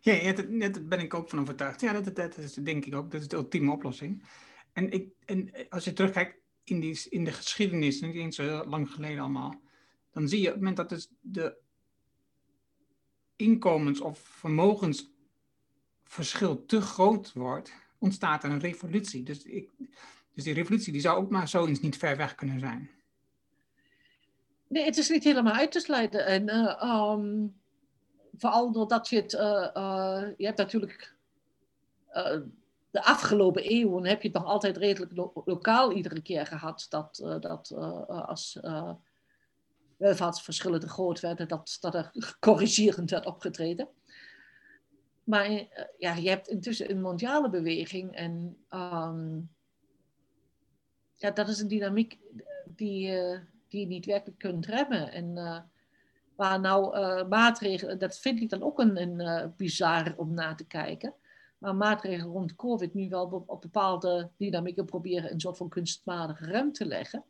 Ja, daar ben ik ook van overtuigd. Ja, dat, is denk ik ook. Dat is de ultieme oplossing. En, ik, en als je terugkijkt in, die, in de geschiedenis, niet eens zo lang geleden allemaal, dan zie je op het moment dat dus de inkomens- of vermogensverschil te groot wordt, ontstaat er een revolutie. Dus, ik, dus die revolutie die zou ook maar zoiets niet ver weg kunnen zijn. Nee, het is niet helemaal uit te sluiten. En uh, um vooral doordat je het, uh, uh, je hebt natuurlijk uh, de afgelopen eeuwen heb je het nog altijd redelijk lo lokaal iedere keer gehad dat, dat als welvaartsverschillen te groot werden, dat, dat er [LAUGHS] corrigerend werd opgetreden. Maar ja, je hebt intussen een mondiale beweging en um, ja, dat is een dynamiek die, die je niet werkelijk kunt remmen. En Waar nou uh, maatregelen, dat vind ik dan ook een, een uh, bizar om na te kijken. Maar maatregelen rond COVID nu wel op, bepaalde dynamieken proberen een soort van kunstmatige ruimte te leggen.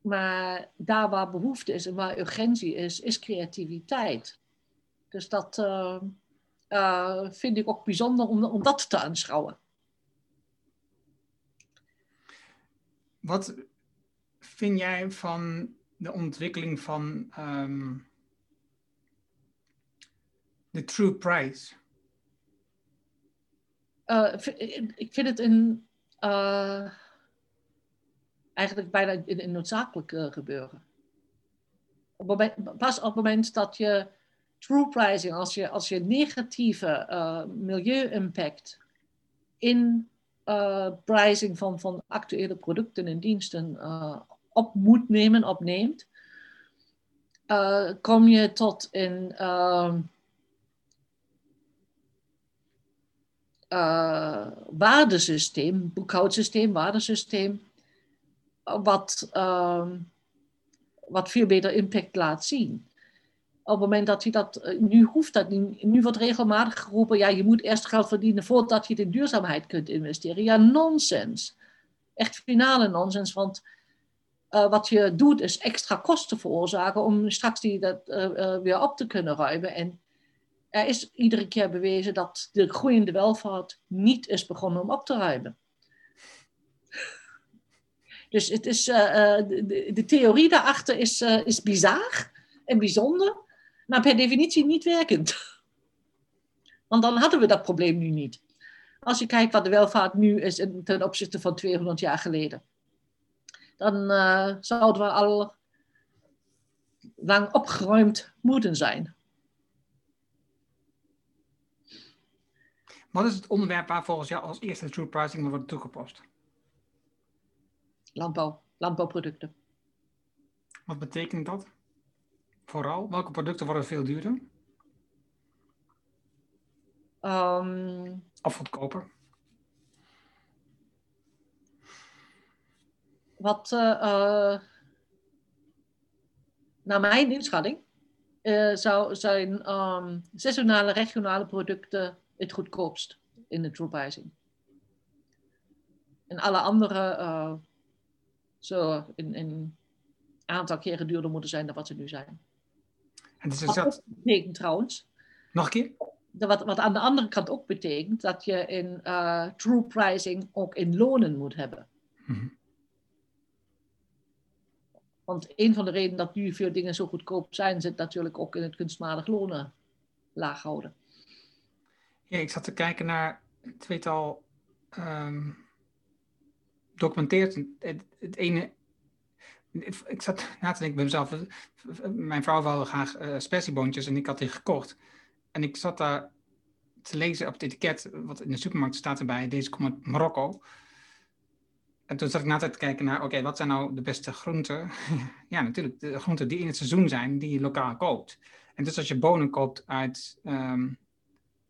Maar daar waar behoefte is en waar urgentie is, is creativiteit. Dus dat vind ik ook bijzonder om, om dat te aanschouwen. Wat vind jij van de ontwikkeling van um, de true price? Uh, ik vind het een, uh, eigenlijk bijna een, noodzakelijk uh, gebeuren. Op pas op het moment dat je true pricing, als je, als je negatieve milieu-impact in pricing van, van actuele producten en diensten op moet nemen, opneemt, uh, kom je tot een uh, uh, waardesysteem, boekhoudsysteem, waardesysteem, wat ehm, wat veel beter impact laat zien. Op het moment dat je dat, eh, nu hoeft dat nu wordt regelmatig geroepen, ja, je moet eerst geld verdienen voordat je het in duurzaamheid kunt investeren. Ja, nonsens. Echt finale nonsens, want uh, wat je doet is extra kosten veroorzaken om straks die dat uh, weer op te kunnen ruimen. En er is iedere keer bewezen dat de groeiende welvaart niet is begonnen om op te ruimen. [LAUGHS] Dus het is, de, de, theorie daarachter is, is bizar en bijzonder, maar per definitie niet werkend. [LAUGHS] Want dan hadden we dat probleem nu niet. Als je kijkt wat de welvaart nu is ten opzichte van 200 jaar geleden dan uh, zouden we al lang opgeruimd moeten zijn. Wat is het onderwerp waar volgens jou als eerste true pricing wordt toegepast? Landbouw, landbouwproducten. Wat betekent dat? Vooral, welke producten worden veel duurder? Um, of goedkoper? Wat uh, naar mijn inschatting uh, zou zijn um, seizoenale regionale producten het goedkoopst in de true pricing. En alle andere uh, zo in, in aantal keren duurder moeten zijn dan wat ze nu zijn. En dus is dat... betekent trouwens. Nog een keer? Wat, wat aan de andere kant ook betekent dat je in true pricing ook in lonen moet hebben. Mm -hmm. Want een van de redenen dat nu veel dingen zo goedkoop zijn, zit natuurlijk ook in het kunstmatig lonen laag houden. Ja, ik zat te kijken naar het tweetal um, documenteert. Het, het, ene. Ik zat na te denken bij mezelf. Mijn vrouw wilde graag uh, spersieboontjes en ik had die gekocht. En ik zat daar te lezen op het etiket, wat in de supermarkt staat erbij. Deze komt uit Marokko. En toen zat ik na te kijken naar, oké, wat zijn nou de beste groenten? [LAUGHS] ja, natuurlijk de groenten die in het seizoen zijn, die je lokaal koopt. En dus als je bonen koopt uit... Um,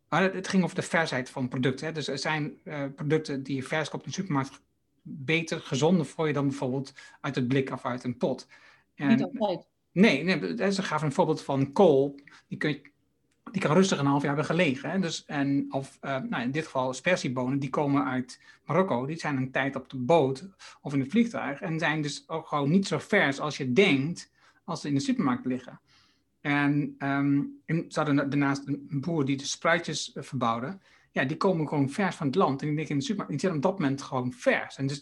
het, ging over de versheid van producten. Hè. Dus er zijn uh, producten die je vers koopt in de supermarkt beter, gezonder voor je dan bijvoorbeeld uit het blik of uit een pot. En, Niet altijd. Nee, nee, ze gaven een voorbeeld van kool. Die kun je die kan rustig een half jaar hebben gelegen. Hè? Dus, en, of uh, nou, in dit geval spersiebonen, die komen uit Marokko. Die zijn een tijd op de boot of in het vliegtuig. En zijn dus ook gewoon niet zo vers als je denkt als ze in de supermarkt liggen. En, um, en ze hadden daarnaast een boer die de spruitjes uh, verbouwde. Ja, die komen gewoon vers van het land. En die liggen in de supermarkt, die zijn op dat moment gewoon vers. En dus,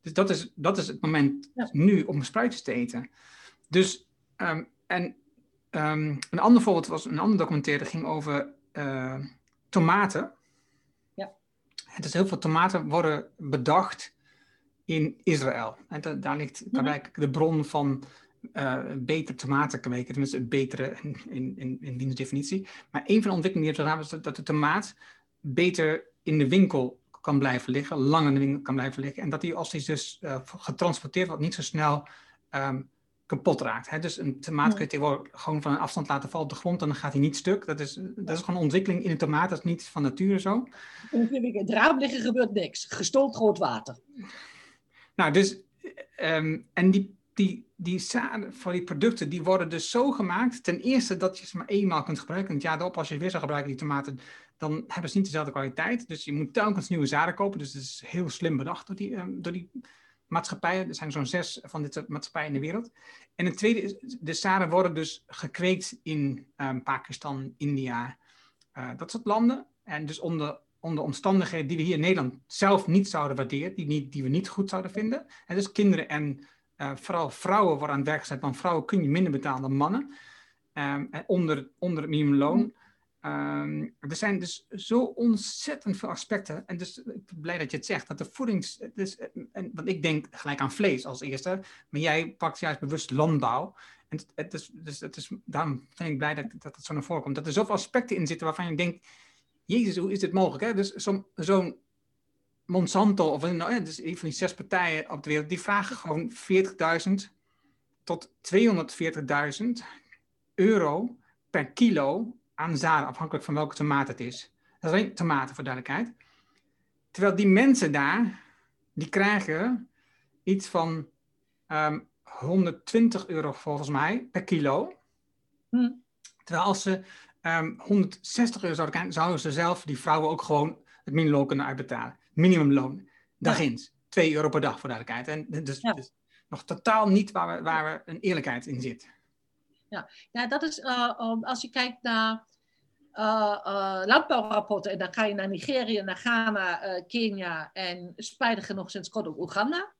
dus dat, is, dat is het moment nu om spruitjes te eten. Dus, um, en Um, een ander voorbeeld was een ander documentaire, dat ging over uh, tomaten. Ja. Het is heel veel tomaten worden bedacht in Israël. En da daar ligt daar mm de bron van uh, betere tomaten kweken, tenminste betere in, in, in, in die definitie. Maar een van de ontwikkelingen die is dat de tomaat beter in de winkel kan blijven liggen, lang in de winkel kan blijven liggen. En dat die als die dus uh, getransporteerd wordt, niet zo snel um, kapot raakt. Hè? Dus een tomaat kun je gewoon van een afstand laten vallen op de grond en dan gaat hij niet stuk. Dat is, dat is gewoon een ontwikkeling in een tomaat, dat is niet van nature zo. In het raam liggen gebeurt niks. Gestold groot water. Nou, dus, um, en die, die, die zaden voor die producten, die worden dus zo gemaakt. Ten eerste dat je ze maar eenmaal kunt gebruiken. Want ja, op als je weer zou gebruiken, die tomaten, dan hebben ze niet dezelfde kwaliteit. Dus je moet telkens nieuwe zaden kopen. Dus het is heel slim bedacht door die, um, door die maatschappijen. Er zijn zo'n zes van dit maatschappijen in de wereld. En het tweede is, de zaden worden dus gekweekt in um, Pakistan, India, uh, dat soort landen. En dus onder, onder omstandigheden die we hier in Nederland zelf niet zouden waarderen, die, niet, die we niet goed zouden vinden. En dus kinderen en uh, vooral vrouwen worden aan het werk gezet, want vrouwen kun je minder betalen dan mannen. Um, onder, onder het minimumloon. Um, er zijn dus zo ontzettend veel aspecten. En dus ik ben blij dat je het zegt. Dat de voedings. Dus, en, want ik denk gelijk aan vlees als eerste. Maar jij pakt juist bewust landbouw. En het, is, dus het is, daarom ben ik blij dat, dat het zo naar voren komt. Dat er zoveel aspecten in zitten waarvan je denkt. Jezus, hoe is dit mogelijk? Hè? Dus zo'n zo Monsanto, of nou, ja, dus een van die zes partijen op de wereld, die vragen gewoon 40.000 tot 240.000 euro per kilo aan zaden, afhankelijk van welke tomaat het is. Dat is alleen tomaten voor duidelijkheid. Terwijl die mensen daar, die krijgen iets van um, 120 euro volgens mij per kilo. Hm. Terwijl als ze ehm 160 euro zouden krijgen, zouden ze zelf, die vrouwen, ook gewoon het minimumloon kunnen uitbetalen. Minimumloon. Dagins. 2 euro per dag voor duidelijkheid. En dus, Ja. dus nog totaal niet waar, we, waar we een eerlijkheid in zit. Ja, dat is eh, als je kijkt naar eh, eh, landbouwrapporten en dan ga je naar Nigeria, naar Ghana, Kenia en spijtig nog sinds kort ook Oeganda.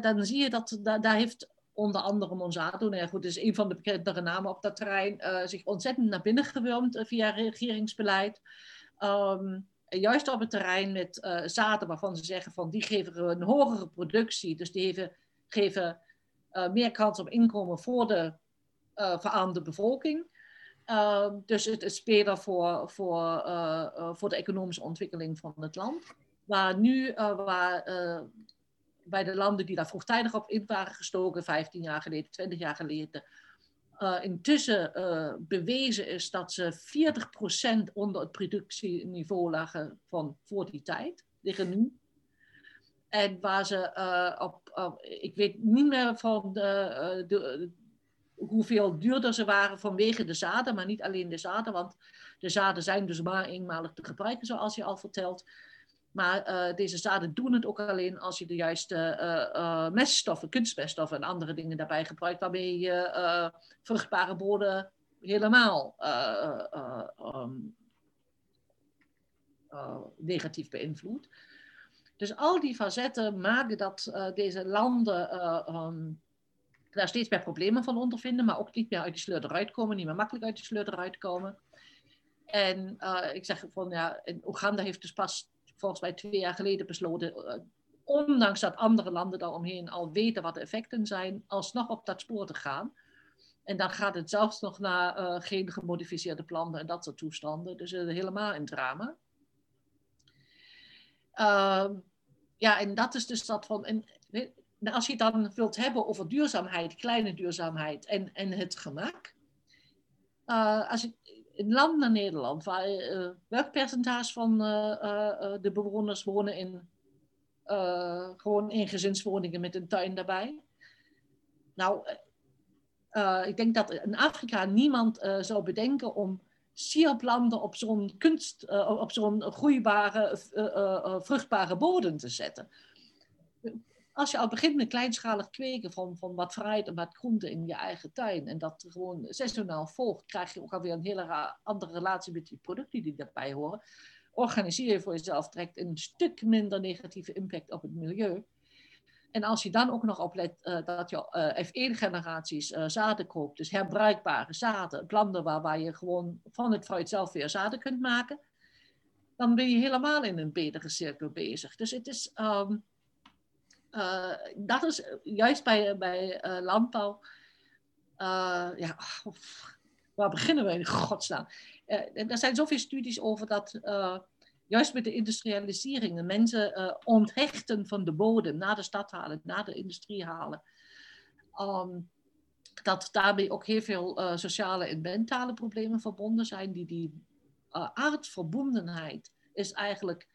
Dan zie je dat da- daar heeft onder andere Monsanto, nou ja, goed, is een van de bekendere namen op dat terrein, zich ontzettend naar binnen gewurmd via regeringsbeleid. Ehm, juist op het terrein met eh, zaden waarvan ze zeggen van die geven een hogere productie, dus die geven, geven meer kans op inkomen voor de eh, verarmde bevolking. Ehm, dus het is beter voor, voor, eh, eh, voor de economische ontwikkeling van het land. Waar nu, waar, bij de landen die daar vroegtijdig op in waren gestoken, 15 jaar geleden, 20 jaar geleden, intussen bewezen is dat ze 40% onder het productieniveau lagen van voor die tijd, liggen nu. En waar ze op, ik weet niet meer van de, de, hoeveel duurder ze waren vanwege de zaden, maar niet alleen de zaden, want de zaden zijn dus maar eenmalig te gebruiken, zoals je al vertelt. Maar eh, deze zaden doen het ook alleen als je de juiste eh, eh, meststoffen, kunstmeststoffen en andere dingen daarbij gebruikt, waarmee je vruchtbare bodem helemaal eh, eh, ehm, eh, negatief beïnvloedt. Dus al die facetten maken dat deze landen eh, ehm, daar steeds meer problemen van ondervinden, maar ook niet meer uit die sleur eruit komen, niet meer makkelijk uit die sleur eruit komen. En eh, ik zeg van ja, Oeganda heeft dus pas volgens mij twee jaar geleden besloten, eh, ondanks dat andere landen daaromheen al weten wat de effecten zijn, alsnog op dat spoor te gaan. En dan gaat het zelfs nog naar eh, geen gemodificeerde planten en dat soort toestanden. Dus helemaal een drama. Ehm, ja, en dat is dus dat van. En, nou, als je dan wilt hebben over duurzaamheid, kleine duurzaamheid en, en het gemak. eh, als je een land naar Nederland, waar, eh, welk percentage van eh, de bewoners wonen in, gewoon in gezinswoningen met een tuin daarbij? Nou, ik denk dat in Afrika niemand zou bedenken om sierplanten op zo'n kunst, op zo'n groeibare, vruchtbare bodem te zetten. Als je al begint met kleinschalig kweken van, van wat fruit en wat groente in je eigen tuin en dat gewoon seizonaal volgt, krijg je ook alweer een hele andere relatie met die producten die daarbij horen. Organiseer je voor jezelf, trekt een stuk minder negatieve impact op het milieu. En als je dan ook nog oplet eh, dat je eh, F1-generaties eh, zaden koopt, dus herbruikbare zaden, planten waar, waar je gewoon van het fruit zelf weer zaden kunt maken, dan ben je helemaal in een betere cirkel bezig. Dus het is, ehm, eh, dat is juist bij, bij eh, landbouw, eh, ja, of, waar beginnen we in godsnaam? Eh, er zijn zoveel studies over dat eh, juist met de industrialisering de mensen eh, onthechten van de bodem, naar de stad halen, naar de industrie halen. Ehm, dat daarmee ook heel veel eh, sociale en mentale problemen verbonden zijn. Die, die aardverbondenheid is eigenlijk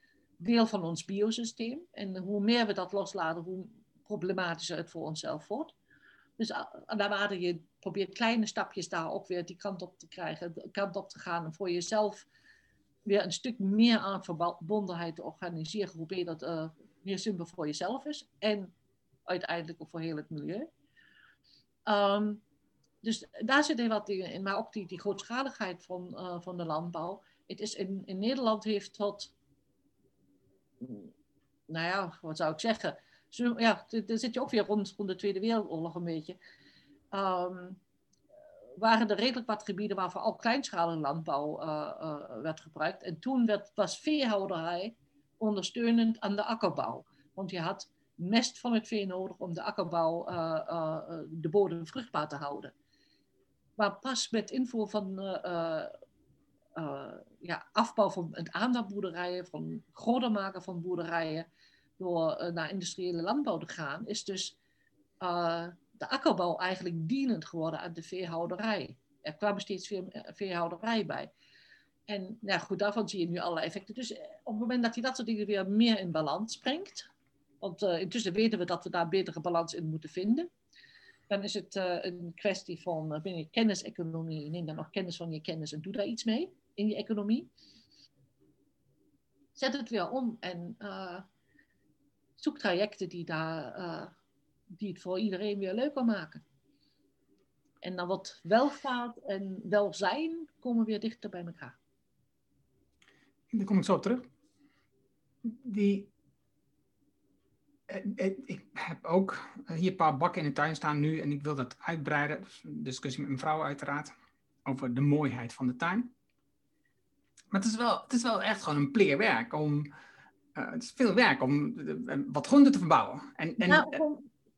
deel van ons biosysteem. En hoe meer we dat loslaten, hoe problematischer het voor onszelf wordt. Dus naarmate je probeert kleine stapjes daar ook weer die kant op te krijgen, kant op te gaan en voor jezelf weer een stuk meer aan verbondenheid te organiseren, hoe beter dat uh, meer simpel voor jezelf is en uiteindelijk ook voor heel het milieu. Um, dus daar zitten wat dingen in, maar ook die, die grootschaligheid van, uh, van de landbouw. Het is in, in Nederland heeft tot, nou ja, wat zou ik zeggen? Ja, daar zit je ook weer rond, rond de Tweede Wereldoorlog een beetje. Um, waren er redelijk wat gebieden waar vooral kleinschalige landbouw uh, uh, werd gebruikt. En toen werd, was veehouderij ondersteunend aan de akkerbouw. Want je had mest van het vee nodig om de akkerbouw, uh, de bodem vruchtbaar te houden. Maar pas met invoer van ja, afbouw van het aandachtboerderijen, van groter maken van boerderijen, door naar industriële landbouw te gaan, is dus de akkerbouw eigenlijk dienend geworden aan de veehouderij. Er kwam steeds veel veehouderij bij. En ja, goed, daarvan zie je nu allerlei effecten. Dus op het moment dat je dat soort dingen weer meer in balans brengt, Want intussen weten we dat we daar betere balans in moeten vinden. Dan is het een kwestie van binnen kenniseconomie, neem dan nog kennis van je kennis en doe daar iets mee in je economie. Zet het weer om en zoek trajecten die, daar, die het voor iedereen weer leuker maken. En dan wordt welvaart en welzijn komen weer dichter bij elkaar. Daar kom ik zo op terug. Die, eh, eh, ik heb ook hier een paar bakken in de tuin staan nu en ik wil dat uitbreiden. Dus een discussie met mijn vrouw uiteraard over de mooiheid van de tuin. Maar het is wel, het is wel echt gewoon een pleerwerk om. Uh, het is veel werk om wat groenten te verbouwen. En, en, nou,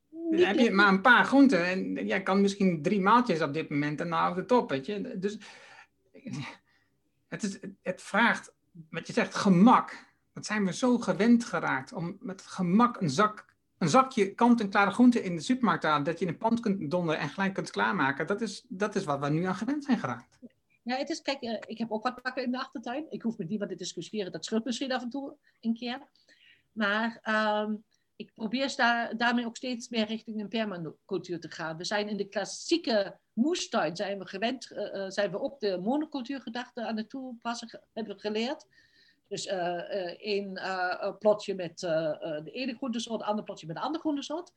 dan heb je maar een paar groenten en jij kan misschien drie maaltjes op dit moment en dan houdt het op, weet je. Dus [LAUGHS] het, is, het vraagt, wat je zegt, gemak. Dat zijn we zo gewend geraakt om met gemak een, zak, een zakje kant-en-klare groenten in de supermarkt te halen, dat je in een pand kunt donderen en gelijk kunt klaarmaken. Dat is, dat is wat we nu aan gewend zijn geraakt. Ja, het is, kijk, eh, ik heb ook wat pakken in de achtertuin. Ik hoef met niemand te discussiëren. Dat scheurt misschien af en toe een keer. Maar ehm, ik probeer daar, daarmee ook steeds meer richting een permacultuur te gaan. We zijn in de klassieke moestuin zijn we gewend, uh, zijn we ook de monocultuurgedachte aan het toepassen, hebben we geleerd. Dus uh, één plotje met de ene groentesoort, een ander plotje met een andere groentesoort.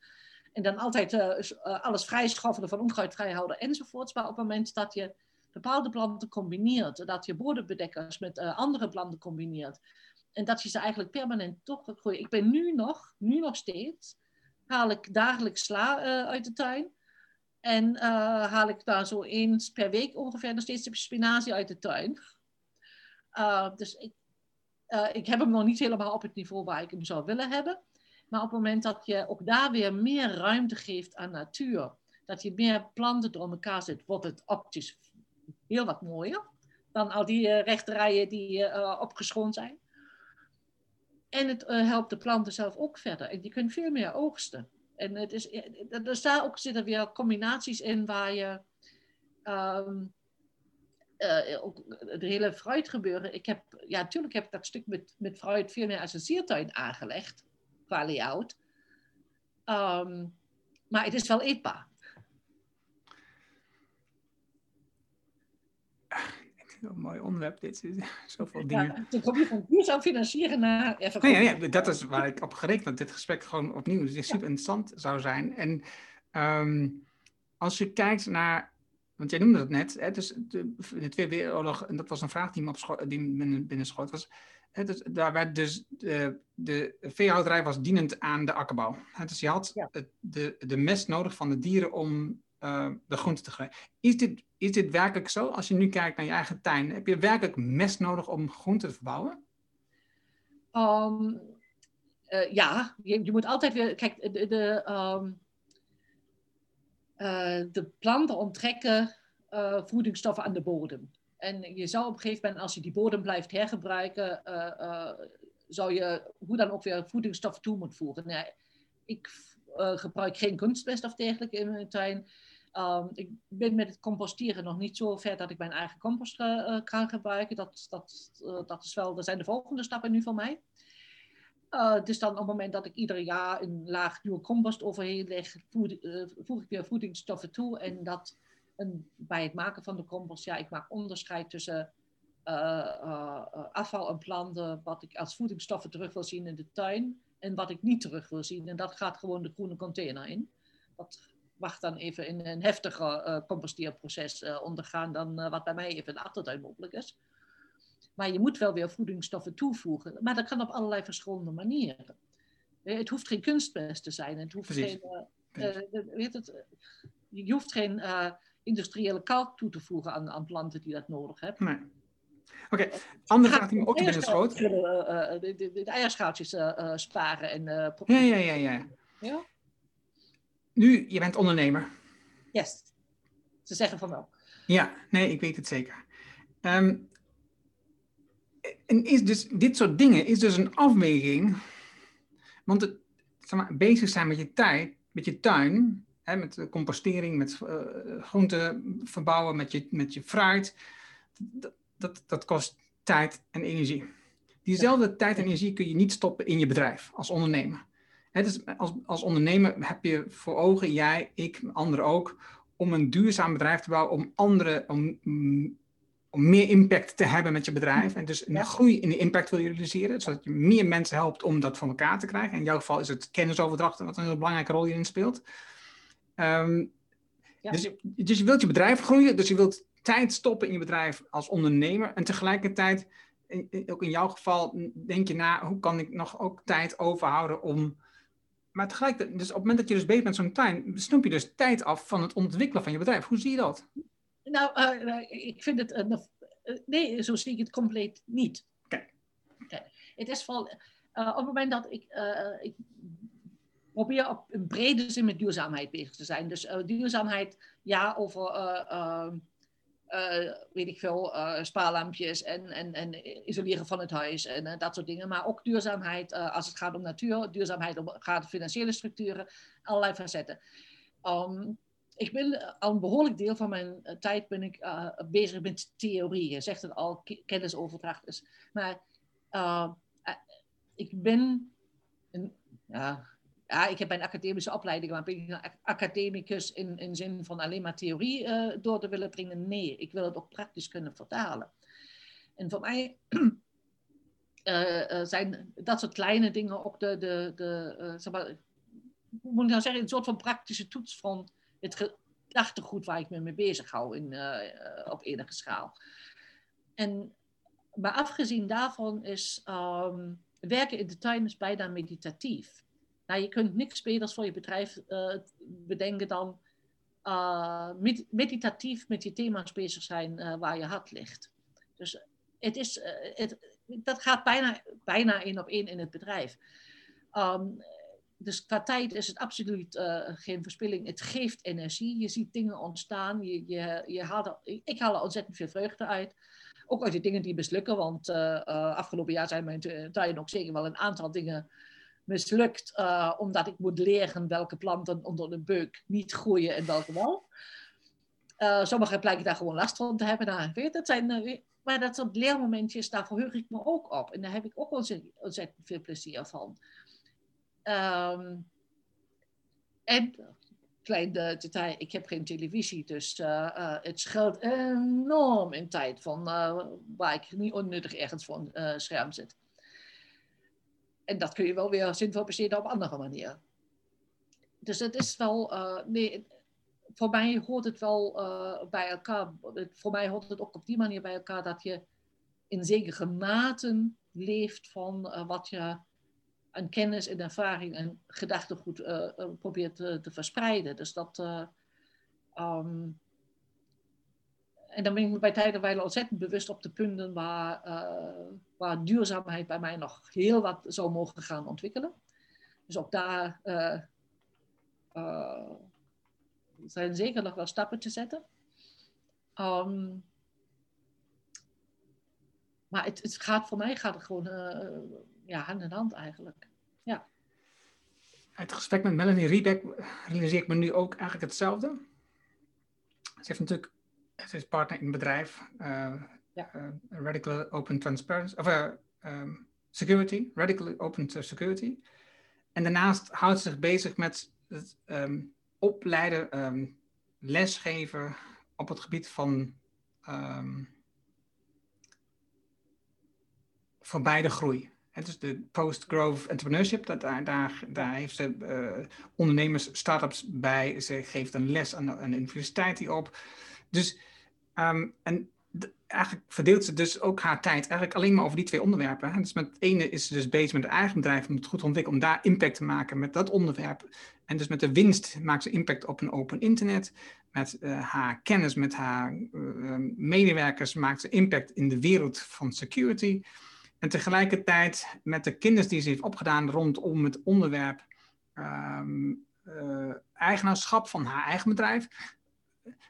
En dan altijd alles vrijschaffelen van onkruid vrijhouden enzovoorts. Maar op het moment dat je bepaalde planten combineert, dat je bodembedekkers met andere planten combineert, en dat je ze eigenlijk permanent toch groeien. Ik ben nu nog, nu nog steeds, haal ik dagelijks sla uh, uit de tuin. En uh, haal ik daar zo eens per week ongeveer nog steeds de spinazie uit de tuin. Dus ik, ik heb hem nog niet helemaal op het niveau waar ik hem zou willen hebben. Maar op het moment dat je ook daar weer meer ruimte geeft aan natuur, dat je meer planten door elkaar zet, wordt het optisch heel wat mooier dan al die rechterijen die uh, opgeschoond zijn. En het uh, helpt de planten zelf ook verder. En je kunt veel meer oogsten. En het is, er staan ook, zitten weer combinaties in waar je uh, ook het hele fruitgebeuren. Ik heb, ja, natuurlijk heb ik dat stuk met, met fruit veel meer als een siertuin aangelegd, qua layout. Um, maar het is wel eetbaar. [LAUGHS] een mooi onderwerp. Dit [LAUGHS] is zoveel dingen. Ja, toen kom je van duurzaam financieren naar. Even nee, ja, dat is waar ik op gericht dat dit gesprek gewoon opnieuw super interessant zou zijn. En um, als je kijkt naar. Want jij noemde het net, hè, dus de, de Tweede Wereldoorlog, en dat was een vraag die me, op die me binnenschoot, was. Hè, dus, daar werd dus de, de veehouderij was dienend aan de akkerbouw. Hè, dus je had de, de mest nodig van de dieren om uh, de groente te groeien. Is dit, is dit werkelijk zo? Als je nu kijkt naar je eigen tuin, heb je werkelijk mest nodig om groenten te verbouwen? Um, uh, ja, je, je, moet altijd weer. Kijk, de, de, um, uh, de planten onttrekken voedingsstoffen aan de bodem. En je zou op een gegeven moment, als je die bodem blijft hergebruiken, zou je hoe dan ook weer voedingsstoffen toe moeten voegen. Nee, ik gebruik geen kunstmest of dergelijke in mijn tuin. Um, ik ben met het composteren nog niet zo ver dat ik mijn eigen compost uh, kan gebruiken. Dat, dat, uh, dat, is wel, dat zijn de volgende stappen nu voor mij. Uh, dus dan op het moment dat ik ieder jaar een laag nieuwe compost overheen leg, voeg, ik weer voedingsstoffen toe. En dat bij het maken van de compost, ja, ik maak onderscheid tussen afval en planten, wat ik als voedingsstoffen terug wil zien in de tuin en wat ik niet terug wil zien. En dat gaat gewoon de groene container in. Mag dan even in een heftiger uh, composteerproces uh, ondergaan dan uh, wat bij mij even in de achtertuin mogelijk is. Maar je moet wel weer voedingsstoffen toevoegen. Maar dat kan op allerlei verschillende manieren. Het hoeft geen kunstmest te zijn. Het hoeft geen, weet het, je hoeft geen industriële kalk toe te voegen aan, aan planten die dat nodig hebben. Nee. Oké, okay. andere vraag die me ook binnen schoot. De, de, de, de eierschaaltjes sparen en... ja, ja, ja, ja. ja? Nu, je bent ondernemer. Yes. Ze zeggen van wel. Ja, nee, ik weet het zeker. Um, en is dus, dit soort dingen is dus een afweging. Want het, zeg maar, bezig zijn met je tijd, met je tuin, hè, met compostering, met uh, groenten verbouwen, met je, met je fruit, dat, dat, dat kost tijd en energie. Diezelfde tijd en energie kun je niet stoppen in je bedrijf als ondernemer. Het is, als, als ondernemer heb je voor ogen, jij, ik, anderen ook, om een duurzaam bedrijf te bouwen, om anderen, om, om meer impact te hebben met je bedrijf. En dus een groei in de impact wil je realiseren, zodat je meer mensen helpt om dat van elkaar te krijgen. In jouw geval is het kennisoverdracht wat een heel belangrijke rol hierin speelt. Ehm, dus, dus je wilt je bedrijf groeien, dus je wilt tijd stoppen in je bedrijf als ondernemer. En tegelijkertijd, ook in jouw geval, denk je na, hoe kan ik nog ook tijd overhouden om... Maar tegelijkertijd, dus op het moment dat je dus bezig bent zo'n tuin, snoep je dus tijd af van het ontwikkelen van je bedrijf. Hoe zie je dat? Nou, uh, ik vind het... Uh, nee, zo zie ik het compleet niet. Kijk. Het is vooral... op het moment dat ik, ik probeer op een brede zin met duurzaamheid bezig te zijn. Dus duurzaamheid, ja, over uh, weet ik veel, uh, spaarlampjes en, en, en isoleren van het huis en uh, dat soort dingen. Maar ook duurzaamheid als het gaat om natuur, duurzaamheid om, gaat om financiële structuren, allerlei facetten. Um, ik ben al een behoorlijk deel van mijn tijd ben ik bezig met theorie. Je zegt het al, kennisoverdracht is. Maar ik ben een, ja, ja, ik heb mijn academische opleiding, maar ben ik academicus in, in zin van alleen maar theorie uh, door te willen brengen? Nee, ik wil het ook praktisch kunnen vertalen. En voor mij uh, [CLEARS THROAT] zijn dat soort kleine dingen ook de, de, de zeg maar, moet ik nou zeggen, een soort van praktische toets van het gedachtegoed waar ik me mee bezig hou in, op enige schaal. En, maar afgezien daarvan is um, werken in de tuin is bijna meditatief. Nou, je kunt niks beters voor je bedrijf uh, bedenken dan uh, meditatief met die thema's bezig zijn uh, waar je hart ligt. Dus het is, het, dat gaat bijna, bijna één op één in het bedrijf. Um, dus qua tijd is het absoluut geen verspilling. Het geeft energie. Je ziet dingen ontstaan. Je, je, je haalt ik haal er ontzettend veel vreugde uit. Ook uit de dingen die mislukken. Want afgelopen jaar zijn mijn tuin ook zeker wel een aantal dingen mislukt, uh, omdat ik moet leren welke planten onder de beuk niet groeien en welke wel. Uh, sommige blijken daar gewoon last van te hebben. Nou, weet, dat zijn, uh, maar dat soort leermomentjes, daar verheug ik me ook op. En daar heb ik ook ontzettend, ontzettend veel plezier van. Um, en, klein detail, ik heb geen televisie, dus het scheelt enorm in tijd van waar ik niet onnuttig ergens voor een scherm zit. En dat kun je wel weer zinvol besteden op andere manieren. Dus het is wel, uh, nee, voor mij hoort het wel uh, bij elkaar. Voor mij hoort het ook op die manier bij elkaar dat je in zekere mate leeft van uh, wat je aan kennis en ervaring en gedachtegoed probeert te, verspreiden. Dus dat. Um, en dan ben ik bij tijden wel ontzettend bewust op de punten waar, uh, waar duurzaamheid bij mij nog heel wat zou mogen gaan ontwikkelen. Dus ook daar uh, uh, zijn zeker nog wel stappen te zetten. Um, maar het, het, gaat voor mij gaat het gewoon ja, hand in hand eigenlijk. Ja. Het gesprek met Melanie Riebeck realiseer ik me nu ook eigenlijk hetzelfde. Ze heeft natuurlijk het is partner in een bedrijf. Ja. uh, Radical Open Transparency, of uh, um, Security, Radical Open Security. En daarnaast houdt ze zich bezig met het um, opleiden, um, lesgeven op het gebied van van beide groei. Het is de post-growth entrepreneurship. Dat, daar, daar, daar heeft ze uh, ondernemers, start-ups bij. Ze geeft een les aan de, aan de universiteit die op. Dus, um, en eigenlijk verdeelt ze dus ook haar tijd eigenlijk alleen maar over die twee onderwerpen. Dus met het ene is ze dus bezig met het eigen bedrijf om het goed te ontwikkelen, om daar impact te maken met dat onderwerp. En dus met de winst maakt ze impact op een open internet. Met uh, haar kennis, met haar uh, medewerkers maakt ze impact in de wereld van security. En tegelijkertijd met de kennis die ze heeft opgedaan rondom het onderwerp um, eigenaarschap van haar eigen bedrijf,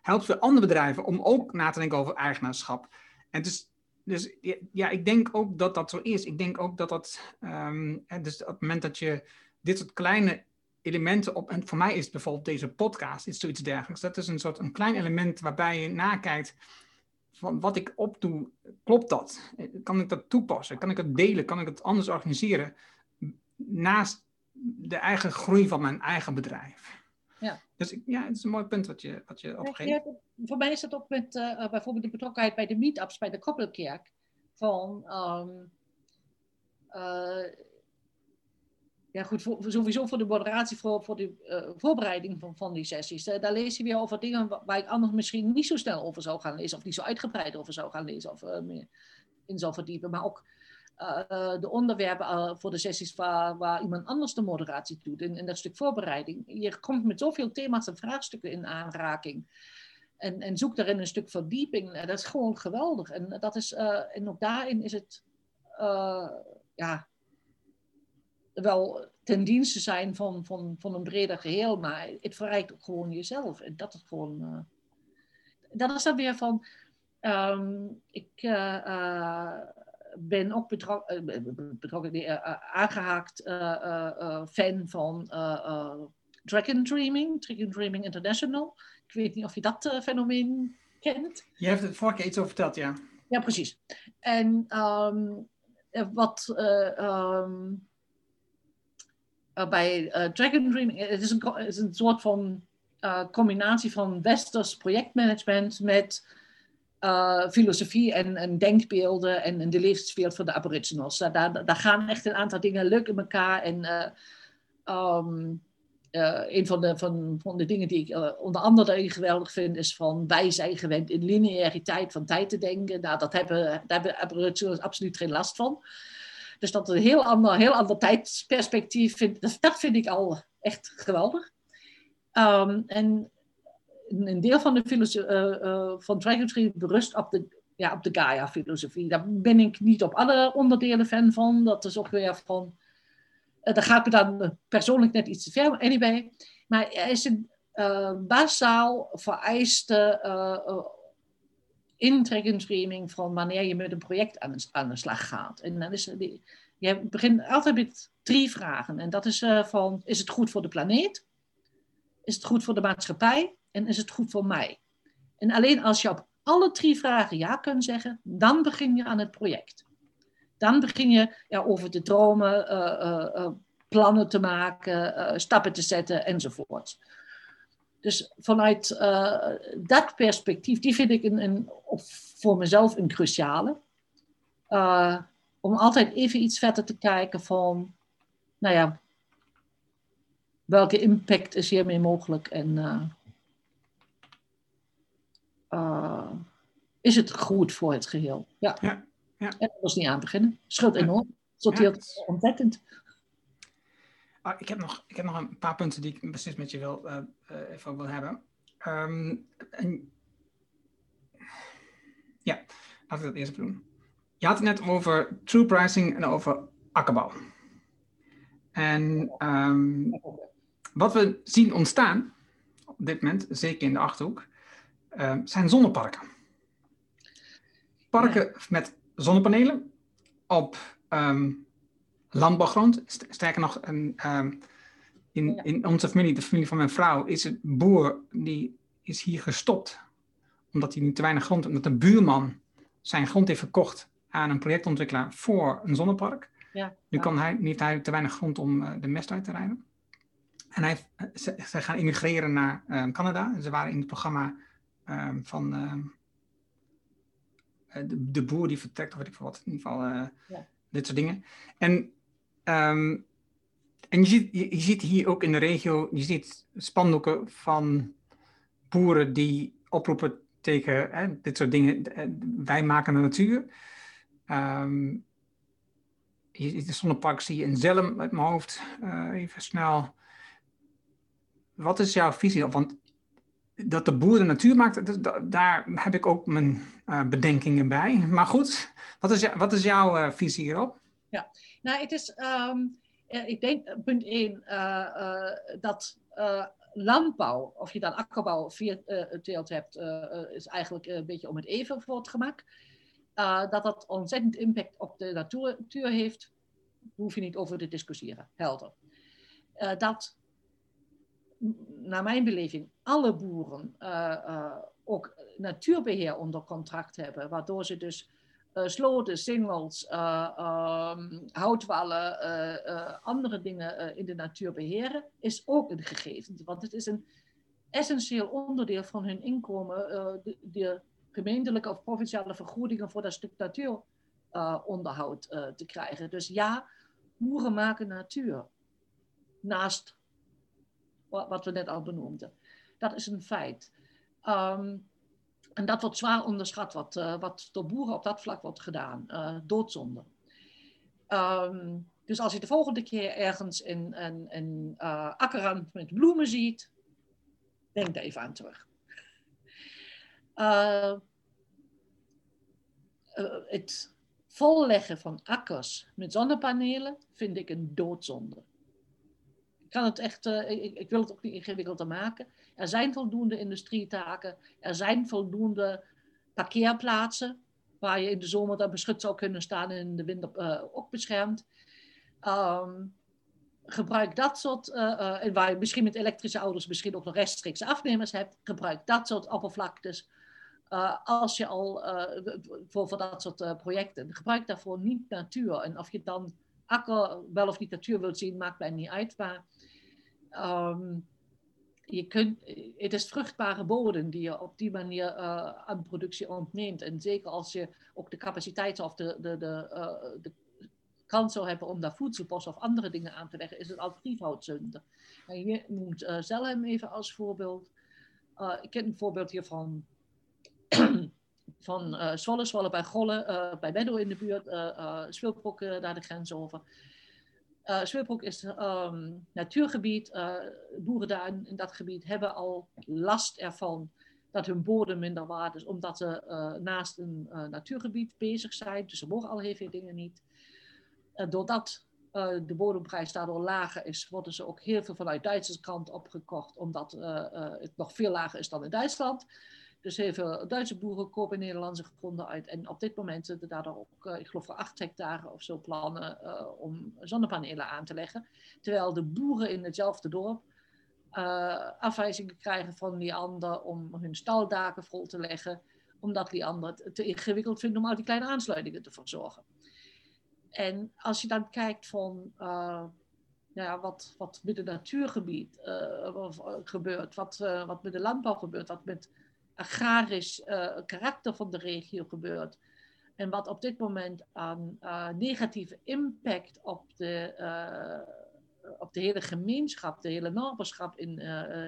helpt weer andere bedrijven om ook na te denken over eigenaarschap. En dus, dus ja, ik denk ook dat dat zo is. Ik denk ook dat dat, um, dus op het moment dat je dit soort kleine elementen op, en voor mij is bijvoorbeeld deze podcast, is zoiets dergelijks. Dat is een soort een klein element waarbij je nakijkt van wat ik opdoe, klopt dat? Kan ik dat toepassen? Kan ik het delen? Kan ik het anders organiseren? Naast de eigen groei van mijn eigen bedrijf. Ja. Dus ja, het is een mooi punt wat je, wat je opgeeft. ja, voor mij is het ook met eh, eh, bijvoorbeeld de betrokkenheid bij de meetups bij de Koppelkerk. Van, ehm, eh, ja goed, voor, sowieso voor de moderatie, voor, voor de voorbereiding van, van die sessies. Daar lees je weer over dingen wa- waar ik anders misschien niet zo snel over zou gaan lezen. Of niet zo uitgebreid over zou gaan lezen of meer in zou verdiepen. Maar ook eh, eh, de onderwerpen eh, voor de sessies waar, waar iemand anders de moderatie doet. In dat stuk voorbereiding. Je komt met zoveel thema's en vraagstukken in aanraking. En, en zoek daarin een stuk verdieping. Dat is gewoon geweldig. En, dat is, en ook daarin is het ja, wel ten dienste zijn van, van, van een breder geheel. Maar het verrijkt ook gewoon jezelf. En dat is gewoon. dat is dan weer van. ehm, ik ben ook betro- eh, be- be- betrokken, nee, eh, eh, aangehaakt eh, eh, eh, fan van Dragon Dreaming, Dragon Dreaming International. Ik weet niet of je dat fenomeen kent. Je hebt het vorige keer iets over verteld, ja. Ja, precies. En ehm, eh, wat eh, ehm, eh, bij Dragon Dreaming, het is een, het is een soort van combinatie van westers projectmanagement met eh, filosofie en, en denkbeelden en, de levenswereld van de aboriginals. Daar, daar, gaan echt een aantal dingen leuk in elkaar. En eh, ehm, eh, een van de, van, van de dingen die ik onder andere geweldig vind, is van wij zijn gewend in lineariteit van tijd te denken. Nou, dat hebben, daar hebben aboriginals absoluut geen last van. Dus dat een heel ander, heel ander tijdsperspectief, vind, dat, dat vind ik al echt geweldig. Ehm, en een deel van de filosofie eh, eh, van berust op de, ja, op de Gaia-filosofie. Daar ben ik niet op alle onderdelen fan van. Dat is ook weer van. eh, daar gaat me dan persoonlijk net iets te ver. maar Anyway, maar er is een basaal vereiste in Streaming van wanneer je met een project aan de, aan de slag gaat. En dan is je begint altijd met drie vragen. En dat is van, is het goed voor de planeet? Is het goed voor de maatschappij? En is het goed voor mij? En alleen als je op alle drie vragen ja kunt zeggen, dan begin je aan het project. Dan begin je ja, over te dromen, eh, eh, eh, plannen te maken, stappen te zetten enzovoort. Dus vanuit dat perspectief, die vind ik een, een, voor mezelf een cruciale. Om altijd even iets verder te kijken van, nou ja, welke impact is hiermee mogelijk en eh, is het goed voor het geheel? Ja. Ja, ja. En dat was niet aan beginnen. Scheelt enorm. Sorteert Ja. ontzettend. Ah, ik, heb nog, ik heb nog een paar punten die ik precies met je wil, eh, even wil hebben. Ehm, en, ja, laten we dat eerst doen. Je had het net over true pricing en over akkerbouw. En ehm, wat we zien ontstaan op dit moment, zeker in de Achterhoek, ehm, zijn zonneparken. Parken met zonnepanelen op ehm, landbouwgrond. St- Sterker nog, een, ehm, in, Ja. in onze familie, de familie van mijn vrouw, is een boer die is hier gestopt. Omdat hij niet te weinig grond, omdat een buurman zijn grond heeft verkocht aan een projectontwikkelaar voor een zonnepark. Ja. Nu kan hij, nu heeft hij te weinig grond om eh, de mest uit te rijden. En hij, heeft- ze, ze gaan immigreren naar ehm, Canada. Ze waren in het programma ehm, van ehm, eh, de, de boer die vertrekt, of weet ik veel wat. In ieder geval eh, Ja. dit soort dingen. En, ehm, en je, ziet, je, je ziet hier ook in de regio, je ziet spandoeken van boeren die oproepen tegen hè, dit soort dingen. Eh, Wij maken de natuur. Ehm, je ziet de zonnepark zie je in Zelm uit mijn hoofd. Even snel. Wat is jouw visie? Want dat de boer de natuur maakt, daar heb ik ook mijn eh, bedenkingen bij. Maar goed, wat is, wat is jouw eh, visie hierop? Nou, het is, ehm, eh, ik denk, punt één, eh, eh, dat landbouw, of je dan akkerbouw veeteelt hebt, is eigenlijk een beetje om het even voor het gemak. Dat dat ontzettend impact op de natuur heeft, hoef je niet over te discussiëren. Helder. Dat, naar mijn beleving, alle boeren eh, eh, ook natuurbeheer onder contract hebben, waardoor ze dus sloten, singles, ehm, houtwallen, andere dingen in de natuur beheren, is ook een gegeven. Want het is een essentieel onderdeel van hun inkomen, de, de, gemeentelijke of provinciale vergoedingen voor dat stuk natuuronderhoud te krijgen. Dus ja, boeren maken natuur. Naast wat we net al benoemden. Dat is een feit. Ehm, en dat wordt zwaar onderschat, wat, uh, wat door boeren op dat vlak wordt gedaan. Uh, doodzonde. Ehm, dus als je de volgende keer ergens in een in, uh, akkerrand met bloemen ziet, denk daar even aan terug. het volleggen van akkers met zonnepanelen vind ik een doodzonde kan het echt, uh, ik, ik, wil het ook niet ingewikkelder maken. Er zijn voldoende industrietaken, er zijn voldoende parkeerplaatsen waar je in de zomer dan beschut zou kunnen staan en in de winter uh, ook beschermd. Um, gebruik dat soort, uh, en waar je misschien met elektrische auto's misschien ook nog rechtstreeks afnemers hebt, gebruik dat soort oppervlaktes. als je al voor dat soort projecten. Gebruik daarvoor niet natuur. En of je dan akker wel of niet natuur wilt zien, maakt mij niet uit. Maar um, je kunt, het is vruchtbare bodem die je op die manier uh, aan productie ontneemt. En zeker als je ook de capaciteit of de, de, de, uh, de kans zou hebben om daar voedselbos of andere dingen aan te leggen, is het al driehoudzunde. En je noemt uh, Zelhem even als voorbeeld. ik ken een voorbeeld hiervan van uh, Zwolle, Zwolle bij Golle, uh, bij Beddo in de buurt, uh, Zwilbroek daar de grens over. Uh, Zwilbroek is um, natuurgebied. boeren daar in, in, dat gebied hebben al last ervan dat hun bodem minder waard is, omdat ze naast een natuurgebied bezig zijn. Dus ze mogen al heel veel dingen niet. doordat de bodemprijs daardoor lager is, worden ze ook heel veel vanuit Duitse kant opgekocht, omdat het nog veel lager is dan in Duitsland. Dus heel veel Duitse boeren kopen Nederlandse gronden uit. En op dit moment zitten daar ook, uh, ik geloof voor acht hectare of zo plannen uh, om zonnepanelen aan te leggen. Terwijl de boeren in hetzelfde dorp uh, afwijzingen krijgen van Liander om hun staldaken vol te leggen. Omdat Liander het te ingewikkeld vindt om al die kleine aansluitingen te verzorgen. En als je dan kijkt van nou ja, wat, wat met het natuurgebied gebeurt, wat, wat met de landbouw gebeurt, wat met agrarisch uh, karakter van de regio gebeurt. En wat op dit moment aan uh, negatieve impact op de, uh, op de hele gemeenschap, de hele naberschap in,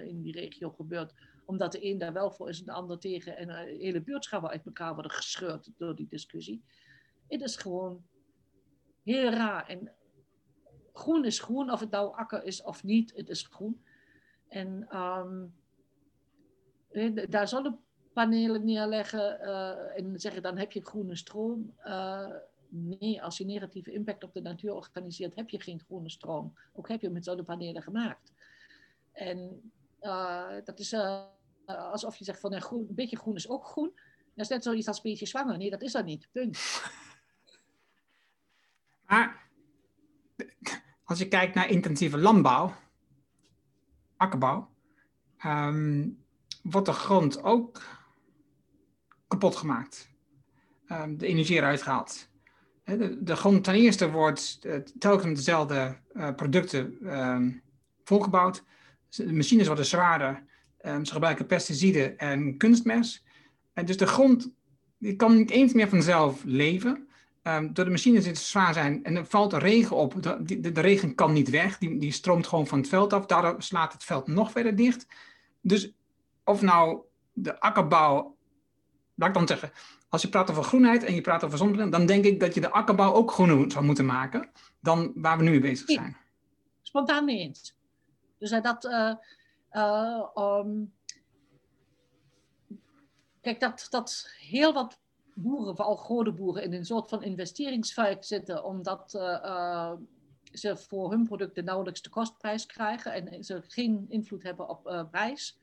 in die regio gebeurt. Omdat de een daar wel voor is en de ander tegen. En hele buurtschappen uit elkaar worden gescheurd door die discussie. Het is gewoon heel raar. En groen is groen, of het nou akker is of niet, het is groen. En um, daar zonnepanelen neerleggen uh, en zeggen dan heb je groene stroom. Uh, nee, als je negatieve impact op de natuur organiseert, heb je geen groene stroom. Ook heb je met zonnepanelen gemaakt. En uh, dat is alsof je zegt van een, beetje groen is ook groen. Dat is net zoiets als een beetje zwanger. Nee, dat is dat niet. Punt. [LAUGHS] Maar als je kijkt naar intensieve landbouw, akkerbouw, um, wordt de grond ook kapot gemaakt. Um, de energie eruit gehaald. De, de, grond ten eerste wordt uh, telkens dezelfde uh, producten um, volgebouwd. De machines worden zwaarder. Um, ze gebruiken pesticiden en kunstmest. En dus de grond die kan niet eens meer vanzelf leven. Door de machines die zwaar zijn en er valt regen op. De, de, de, regen kan niet weg, die, die stroomt gewoon van het veld af. Daardoor slaat het veld nog verder dicht. Dus of nou de akkerbouw, laat ik dan zeggen, als je praat over groenheid en je praat over zonnepanelen, dan denk ik dat je de akkerbouw ook groener zou moeten maken dan waar we nu mee bezig zijn. Spontaan mee eens. Dus dat, uh, uh, um, kijk, dat, dat heel wat boeren, vooral grote boeren, in een soort van investeringsvuik zitten, omdat uh, ze voor hun producten nauwelijks de kostprijs krijgen en ze geen invloed hebben op prijs.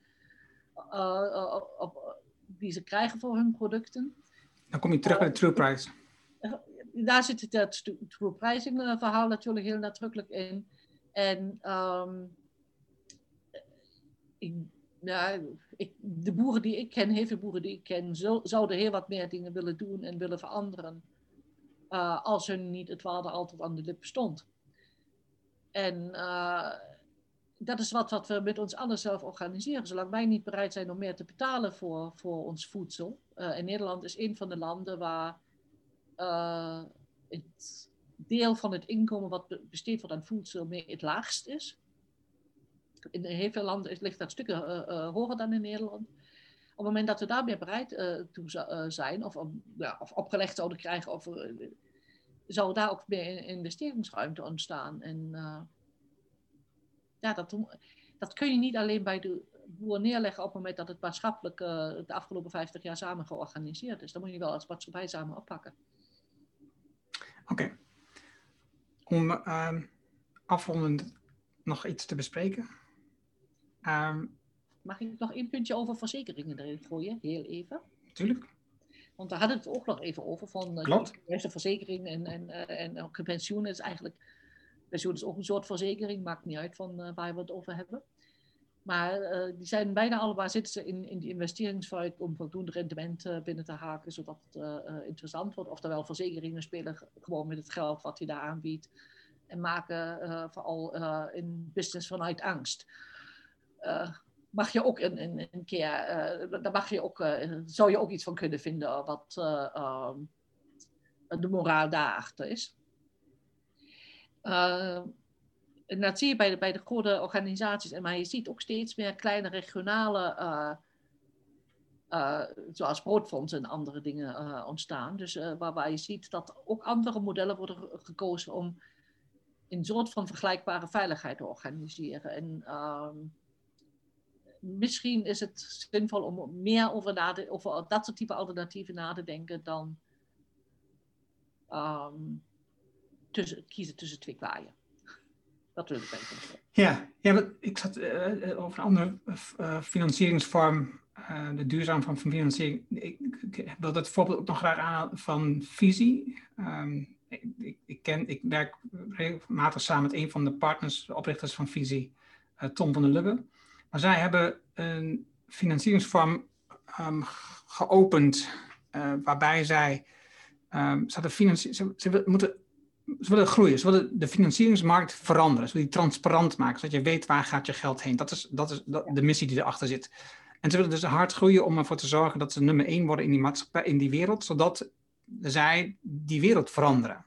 Eh, eh, op, die ze krijgen voor hun producten. Dan kom je terug bij de true price. Eh, daar zit het true pricing verhaal natuurlijk heel nadrukkelijk in. En um, ik, ja, ik, de boeren die ik ken, heel veel boeren die ik ken, zo, zouden heel wat meer dingen willen doen en willen veranderen. als hun niet het waarde altijd aan de lip stond. En dat is wat, wat we met ons allen zelf organiseren. Zolang wij niet bereid zijn om meer te betalen voor, voor ons voedsel. Uh, en Nederland is een van de landen waar uh, het deel van het inkomen wat besteed wordt aan voedsel meer het laagst is. In heel veel landen ligt dat stukken uh, hoger dan in Nederland. Op het moment dat we daar meer bereid toe zijn, of, ja, of opgelegd zouden krijgen, zou daar ook meer investeringsruimte ontstaan. En ja, dat, dat kun je niet alleen bij de boer neerleggen op het moment dat het maatschappelijk uh, de afgelopen 50 jaar samen georganiseerd is. Dan moet je wel als maatschappij samen oppakken. Oké. Om uh, afrondend nog iets te bespreken. Ehm, Mag ik nog één puntje over verzekeringen erin gooien? Heel even. Tuurlijk. Want daar hadden we het ook nog even over. Van, uh, Klopt. De verzekering en, en, uh, en ook pensioen is eigenlijk pensioen is ook een soort verzekering, maakt niet uit van uh, waar we het over hebben. Maar uh, die zijn bijna allemaal zitten ze in, in die investeringsfout om voldoende rendement uh, binnen te haken, zodat het interessant wordt. Oftewel, verzekeringen spelen gewoon met het geld wat hij daar aanbiedt en maken vooral in business vanuit angst. mag je ook een, een, een keer, daar mag je ook, zou je ook iets van kunnen vinden wat ehm, de moraal daarachter is. Uh, en dat zie je bij de, bij de grote organisaties, maar je ziet ook steeds meer kleine regionale, uh, uh, zoals broodfonds en andere dingen ontstaan. Dus waar, waar je ziet dat ook andere modellen worden gekozen om een soort van vergelijkbare veiligheid te organiseren. En ehm, misschien is het zinvol om meer over, over dat soort type alternatieven na te denken dan um, kiezen tussen twee kwaaien. Dat wil ik even Ja, ja ik zat uh, over een andere uh, financieringsvorm, de duurzaam van financiering. Ik, wil dat voorbeeld ook nog graag aan van visie. Um, ik, ken, ik werk regelmatig samen met een van de partners, oprichters van visie, Tom van der Lubbe. Maar zij hebben een financieringsvorm um, geopend waarbij zij, um, ze, ze, ze moeten ze willen groeien. Ze willen de financieringsmarkt veranderen. Ze willen die transparant maken, zodat je weet waar gaat je geld heen. Dat is, dat is de missie die erachter zit. En ze willen dus hard groeien om ervoor te zorgen dat ze nummer één worden in die, maatschappij, in die wereld, zodat zij die wereld veranderen.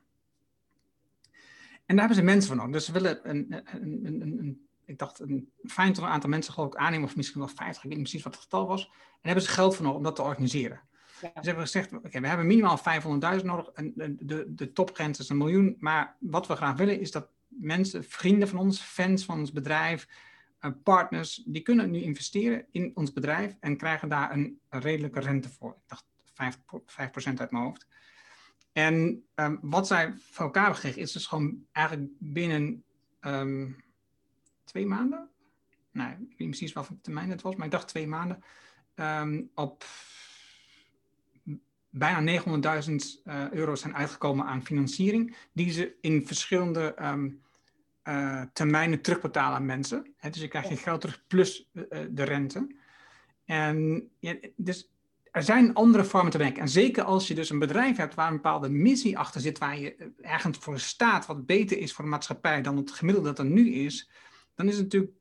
En daar hebben ze mensen voor nodig. Dus ze willen een, een, een, een ik dacht, een fijn aantal mensen geloof ik aannemen, of misschien wel 50, ik weet niet precies wat het getal was. En hebben ze geld voor nodig om dat te organiseren. Ja. Hebben gezegd, oké, we hebben minimaal 500.000 nodig en de, de topgrens is een miljoen. Maar wat we graag willen is dat mensen, vrienden van ons, fans van ons bedrijf, uh, partners, die kunnen nu investeren in ons bedrijf en krijgen daar een, redelijke rente voor. Ik dacht 5%, 5 uit mijn hoofd. En um, wat zij voor elkaar gekregen is dus gewoon eigenlijk binnen um, twee maanden. Nou, ik weet niet precies wat voor termijn het was, maar ik dacht twee maanden. Um, op bijna 900.000 uh, euro zijn uitgekomen aan financiering, die ze in verschillende um, uh, termijnen terugbetalen aan mensen. He, dus je krijgt je geld terug plus uh, de rente. En ja, dus er zijn andere vormen te denken. En zeker als je dus een bedrijf hebt waar een bepaalde missie achter zit, waar je ergens voor staat wat beter is voor de maatschappij dan het gemiddelde dat er nu is, dan is het natuurlijk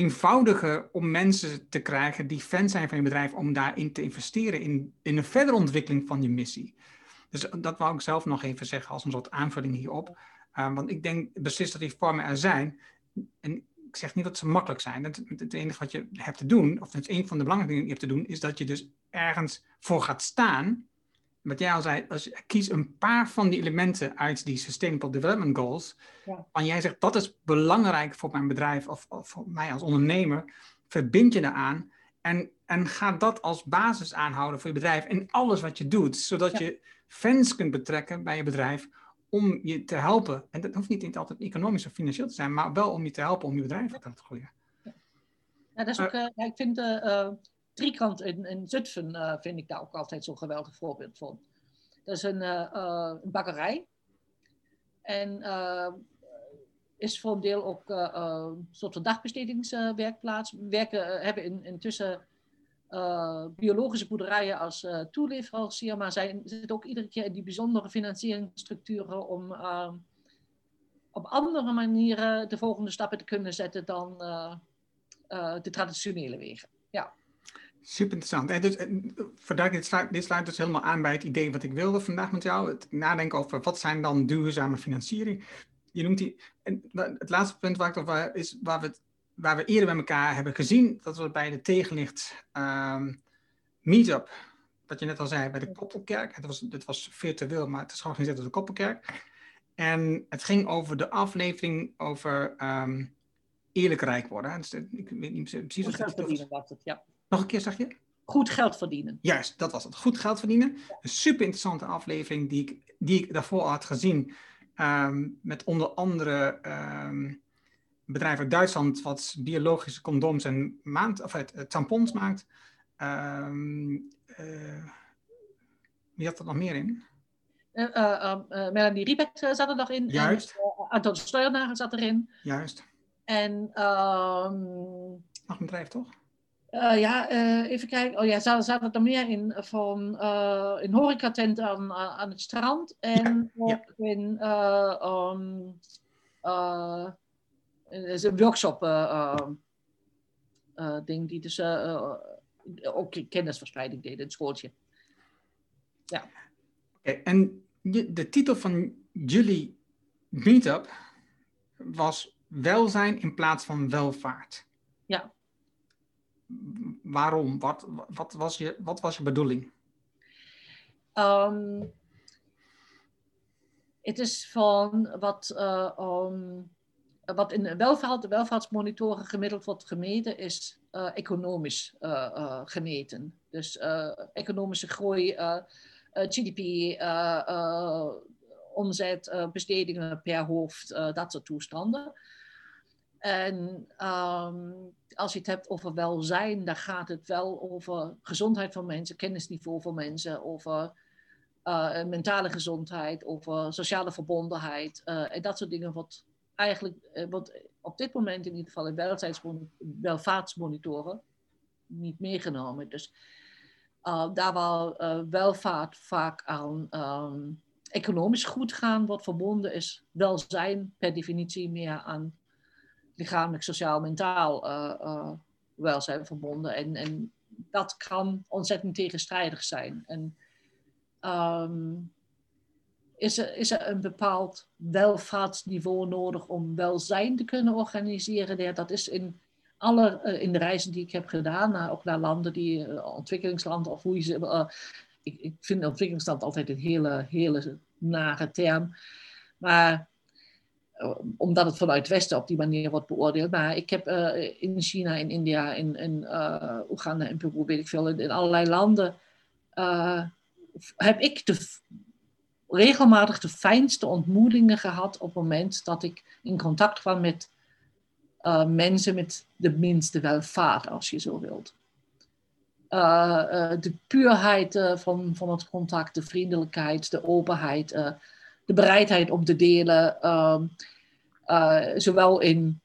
eenvoudiger om mensen te krijgen die fan zijn van je bedrijf, om daarin te investeren in, in een verdere ontwikkeling van je missie. Dus dat wou ik zelf nog even zeggen als een soort aanvulling hierop. Uh, want ik denk beslist dat die vormen er zijn. En ik zeg niet dat ze makkelijk zijn. Het, het enige wat je hebt te doen, of het een van de belangrijke dingen die je hebt te doen, is dat je dus ergens voor gaat staan wat jij al zei, als je kies een paar van die elementen uit die Sustainable Development Goals, ja. en jij zegt dat is belangrijk voor mijn bedrijf of, of voor mij als ondernemer, verbind je daaraan en, en ga dat als basis aanhouden voor je bedrijf en alles wat je doet, zodat je fans kunt betrekken bij je bedrijf om je te helpen. En dat hoeft niet altijd economisch of financieel te zijn, maar wel om je te helpen om je bedrijf te groeien. Ja, dat is ook, uh, ik vind uh, Driekant in, in Zutphen uh, vind ik daar ook altijd zo'n geweldig voorbeeld van. Dat is een, uh, een bakkerij. En is voor een deel ook een soort van dagbestedingswerkplaats. We werken, hebben in, intussen biologische boerderijen als toeleverancier, maar zij zitten ook iedere keer in die bijzondere financieringsstructuren om op andere manieren de volgende stappen te kunnen zetten dan de traditionele wegen. Ja. Super interessant. En dus, dit sluit, dit sluit dus helemaal aan bij het idee wat ik wilde vandaag met jou. Het nadenken over wat zijn dan duurzame financiering. Je noemt die. En het laatste punt waar ik over is waar we, het, waar we eerder bij elkaar hebben gezien. Dat was bij de tegenlicht um, meetup. Wat je net al zei bij de Koppelkerk. Het was, dit was virtueel, maar het is georganiseerd door de Koppelkerk. En het ging over de aflevering over um, eerlijk rijk worden. Dus, ik weet niet precies wat het was. Het, ja. Nog een keer, zeg je? Goed geld verdienen. Juist, dat was het. Goed geld verdienen. Een super interessante aflevering die ik, die ik daarvoor had gezien. Um, met onder andere um, bedrijf uit Duitsland wat biologische condooms en maand, of het, het tampons maakt. Um, uh, wie had er nog meer in? Uh, uh, Melanie Riebeck zat er nog in. Juist. En, Anton Steuernager zat erin. Juist. En... nog een bedrijf, toch? Uh, ja, uh, even kijken. Oh ja, zat, zat er meer in van uh, in horecatent aan, aan het strand. En ja, ook ja. in um, is een workshop ding die dus ook kennisverspreiding deed in het schooltje. Ja. Okay, en de titel van jullie meetup was welzijn in plaats van welvaart. Ja waarom? Wat, wat, was, je, wat was je bedoeling? Um, het is van wat, uh, um, wat in welvaart, de welvaartsmonitoren gemiddeld wordt gemeten, is uh, economisch uh, gemeten. Dus economische groei, GDP, omzet, bestedingen per hoofd, dat soort toestanden. En um, als je het hebt over welzijn, dan gaat het wel over gezondheid van mensen, kennisniveau van mensen, over uh, mentale gezondheid, over sociale verbondenheid. Uh, en dat soort dingen wat eigenlijk uh, wat op dit moment in ieder geval in welvaartsmonitoren niet meegenomen. Dus daar waar welvaart vaak aan um, economisch goed gaan wordt verbonden, is welzijn per definitie meer aan lichamelijk, sociaal, mentaal uh, welzijn verbonden. En, en dat kan ontzettend tegenstrijdig zijn. En um, is, er, is er een bepaald welvaartsniveau nodig om welzijn te kunnen organiseren? Dat is in alle uh, in de reizen die ik heb gedaan, ook naar landen die ontwikkelingslanden of hoe je ze. Ik, ik vind ontwikkelingsland altijd een hele, hele nare term. Maar eh, omdat het vanuit het Westen op die manier wordt beoordeeld. Maar ik heb uh, in China, in India, in, in uh, Oeganda, in Peru, weet ik veel, in, allerlei landen, heb ik de, regelmatig de fijnste ontmoetingen gehad op het moment dat ik in contact kwam met mensen met de minste welvaart, als je zo wilt. de puurheid van, van het contact, de vriendelijkheid, de openheid, de bereidheid om te delen. Uh, uh, zowel in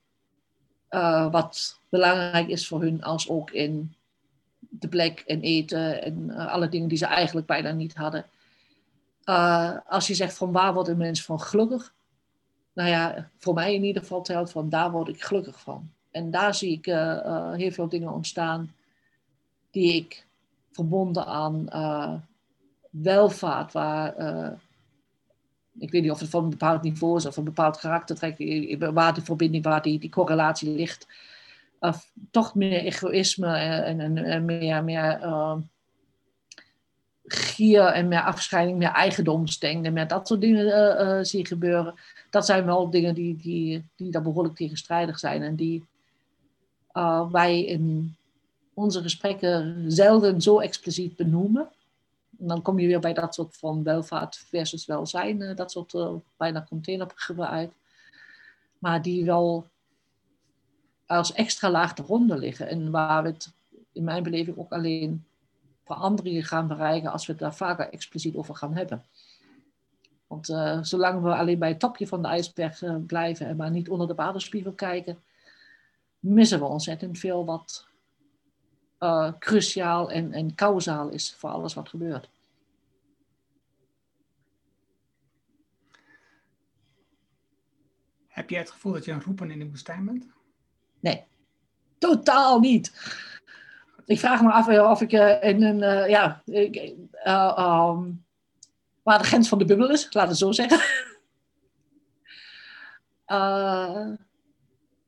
uh, wat belangrijk is voor hun, als ook in de plek en eten en uh, alle dingen die ze eigenlijk bijna niet hadden. als je zegt van waar wordt een mens van gelukkig? Nou ja, voor mij in ieder geval telt van daar word ik gelukkig van. En daar zie ik heel veel dingen ontstaan die ik verbonden aan welvaart, waar ik weet niet of het van een bepaald niveau is of een bepaald karaktertrek, waar de verbinding, waar die, die correlatie ligt. Of toch meer egoïsme en, en, en meer, meer uh, gier en meer afscheiding, meer eigendomsdenken, meer dat soort dingen uh, zie gebeuren. Dat zijn wel dingen die, die, die daar behoorlijk tegenstrijdig zijn en die wij in onze gesprekken zelden zo expliciet benoemen. Dan kom je weer bij dat soort van welvaart versus welzijn, eh, dat soort uh, bijna containerbegrippen uit. Maar die wel als extra laag eronder liggen. En waar we het in mijn beleving ook alleen veranderingen gaan bereiken als we het daar vaker expliciet over gaan hebben. Want uh, zolang we alleen bij het topje van de ijsberg blijven en maar niet onder de waterspiegel kijken, missen we ontzettend veel wat uh, cruciaal en, en kausaal is voor alles wat gebeurt. Heb jij het gevoel dat je een roepen in de woestijn bent? Nee, totaal niet. Ik vraag me af of ik uh, in een, uh, ja, um, waar de grens van de bubbel is, laat het zo zeggen. [LAUGHS]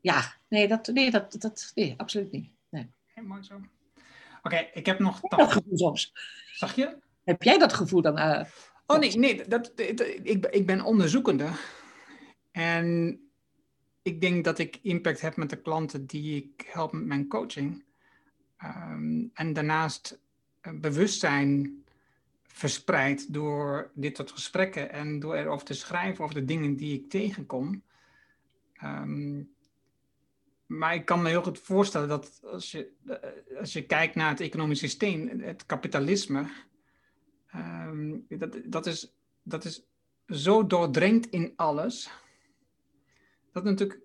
ja, nee, dat, nee, dat, dat, nee, absoluut niet. Nee. Helemaal zo. Oké, ik heb nog... Dat gevoel soms. Zag je? Heb jij dat gevoel dan? Uh, oh nee, nee dat, ik, ik ben onderzoekende. En ik denk dat ik impact heb met de klanten die ik help met mijn coaching. Um, en daarnaast bewustzijn verspreid door dit soort gesprekken en door erover te schrijven over de dingen die ik tegenkom. Um, maar ik kan me heel goed voorstellen dat als je, eh, als je kijkt naar het economisch systeem, het kapitalisme, um, dat, dat, is, dat is zo doordrenkt in alles, dat het natuurlijk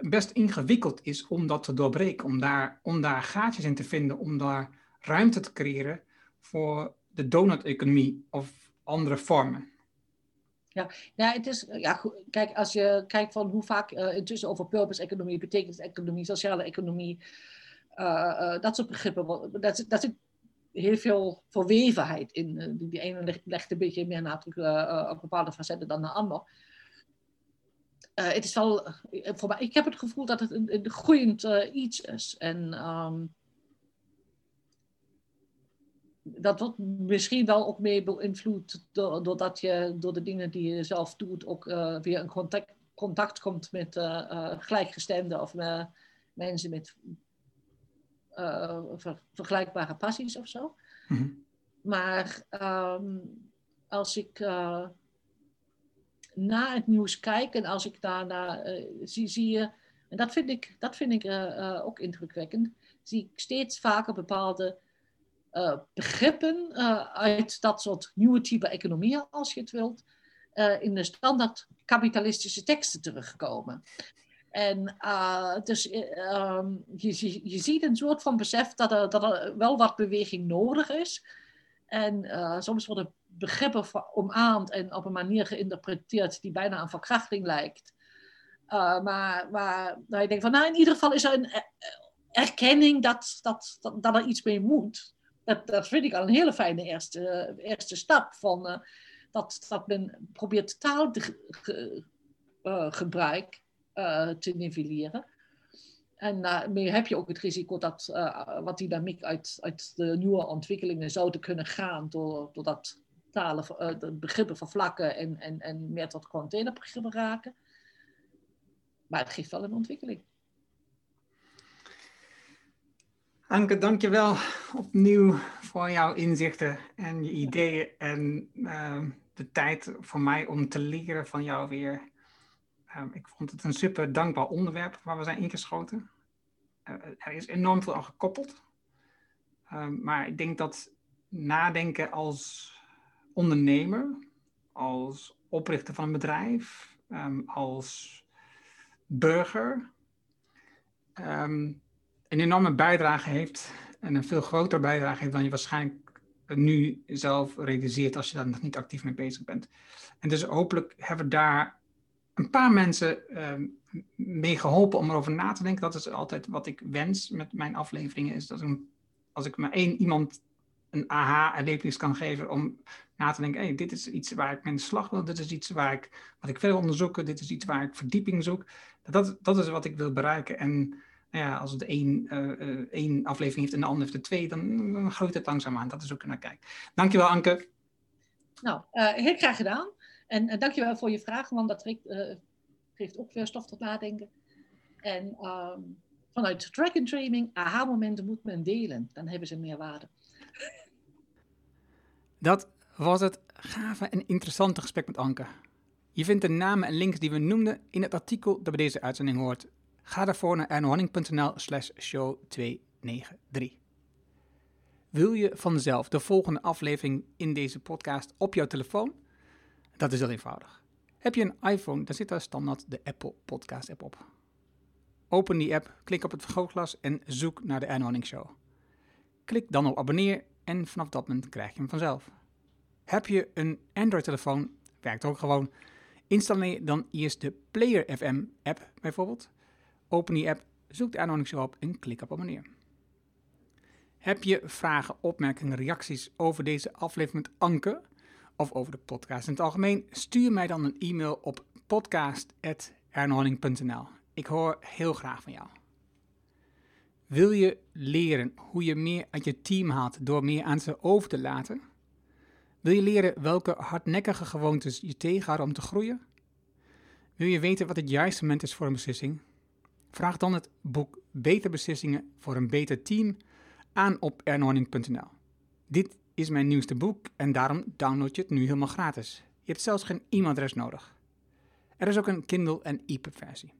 best ingewikkeld is om dat te doorbreken, om daar, om daar gaatjes in te vinden, om daar ruimte te creëren voor de donut-economie of andere vormen. Ja, ja, het is, ja, kijk, als je kijkt van hoe vaak uh, intussen over purpose-economie, betekenis-economie, sociale economie, uh, uh, dat soort begrippen, dat, dat zit heel veel verwevenheid in. die ene legt een beetje meer nadruk op bepaalde facetten dan de ander. het is wel, ik heb het gevoel dat het een, groeiend iets is. En um, dat wordt misschien wel ook mee beïnvloed doordat je door de dingen die je zelf doet ook uh, weer in contact, contact komt met uh, uh, gelijkgestemden of mensen met ver, vergelijkbare passies of zo. Mhm. Maar um, als ik naar het nieuws kijk en als ik daarna zie, zie je, en dat vind ik, dat vind ik ook indrukwekkend, zie ik steeds vaker bepaalde begrippen uh, uit dat soort nieuwe type economieën, als je het wilt, uh, in de standaard kapitalistische teksten terugkomen. En dus um, je, je, ziet een soort van besef dat er, dat er wel wat beweging nodig is. En soms worden begrippen omarmd en op een manier geïnterpreteerd die bijna aan verkrachting lijkt. maar waar, waar je denkt van, nou in ieder geval is er een erkenning dat, dat, dat, dat er iets mee moet dat, dat vind ik al een hele fijne eerste, eerste stap. Van, uh, dat, dat men probeert taalgebruik uh, te nivelleren. En daarmee heb je ook het risico dat wat dynamiek uit, uit de nieuwe ontwikkelingen zouden kunnen gaan, doordat talen, de begrippen vervlakken en, en, en meer tot containerbegrippen raken. Maar het geeft wel een ontwikkeling. Anke, dankjewel opnieuw voor jouw inzichten en je ideeën en uh, de tijd voor mij om te leren van jou weer. Uh, ik vond het een super dankbaar onderwerp waar we zijn ingeschoten. Uh, er is enorm veel aan gekoppeld. Ehm, maar ik denk dat nadenken als ondernemer, als oprichter van een bedrijf, als burger, een enorme bijdrage heeft en een veel grotere bijdrage heeft dan je waarschijnlijk nu zelf realiseert als je daar nog niet actief mee bezig bent. En dus hopelijk hebben we daar een paar mensen uh, mee geholpen om erover na te denken. Dat is altijd wat ik wens met mijn afleveringen, is dat een, als ik maar één iemand een aha-erlevenis kan geven om na te denken, hey, dit is iets waar ik mijn slag wil, dit is iets waar ik, wat ik verder onderzoeken, dit is iets waar ik verdieping zoek. Dat, dat is wat ik wil bereiken. En ja, als het één, uh, één aflevering heeft en de ander heeft er twee, dan, dan groeit het langzaam aan. Dat is ook naar kijken. Dankjewel, Anke. Nou, uh, heel graag gedaan. En uh, dankjewel voor je vragen, want dat geeft ook weer stof tot nadenken. En um, vanuit track and training, aha-momenten moet men delen. Dan hebben ze meer waarde. Dat was het gave en interessante gesprek met Anke. Je vindt de namen en links die we noemden in het artikel dat bij deze uitzending hoort. Ga daarvoor naar ernohanning.nl slash show 293. Wil je vanzelf de volgende aflevering in deze podcast op jouw telefoon? Dat is heel eenvoudig. Heb je een iPhone, dan zit daar standaard de Apple Podcast app op. Open die app, klik op het vergrootglas en zoek naar de Ernohanning Show. Klik dan op abonneer en vanaf dat moment krijg je hem vanzelf. Heb je een Android-telefoon, werkt ook gewoon. Installeer dan eerst de Player FM app bijvoorbeeld. Open die app, zoek de aanhouding zo op en klik op abonneer. Heb je vragen, opmerkingen, reacties over deze aflevering met Anke of over de podcast in het algemeen? Stuur mij dan een e-mail op podcast.ernhoning.nl. Ik hoor heel graag van jou. Wil je leren hoe je meer uit je team haalt door meer aan ze over te laten? Wil je leren welke hardnekkige gewoontes je tegenhouden om te groeien? Wil je weten wat het juiste moment is voor een beslissing? Vraag dan het boek Beter Beslissingen voor een Beter Team aan op ernhorning.nl. Dit is mijn nieuwste boek en daarom download je het nu helemaal gratis. Je hebt zelfs geen e-mailadres nodig. Er is ook een Kindle en EPUB versie.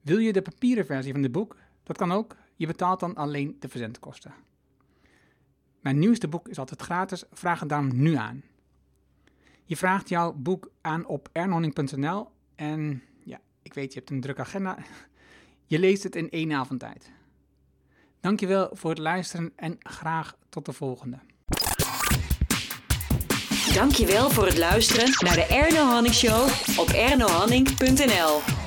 Wil je de papieren versie van dit boek? Dat kan ook. Je betaalt dan alleen de verzendkosten. Mijn nieuwste boek is altijd gratis. Vraag het daarom nu aan. Je vraagt jouw boek aan op ernhorning.nl en ja, ik weet je hebt een drukke agenda. Je leest het in één avond tijd. Dankjewel voor het luisteren en graag tot de volgende. Dankjewel voor het luisteren naar de Erno Hanning Show op ernohanning.nl.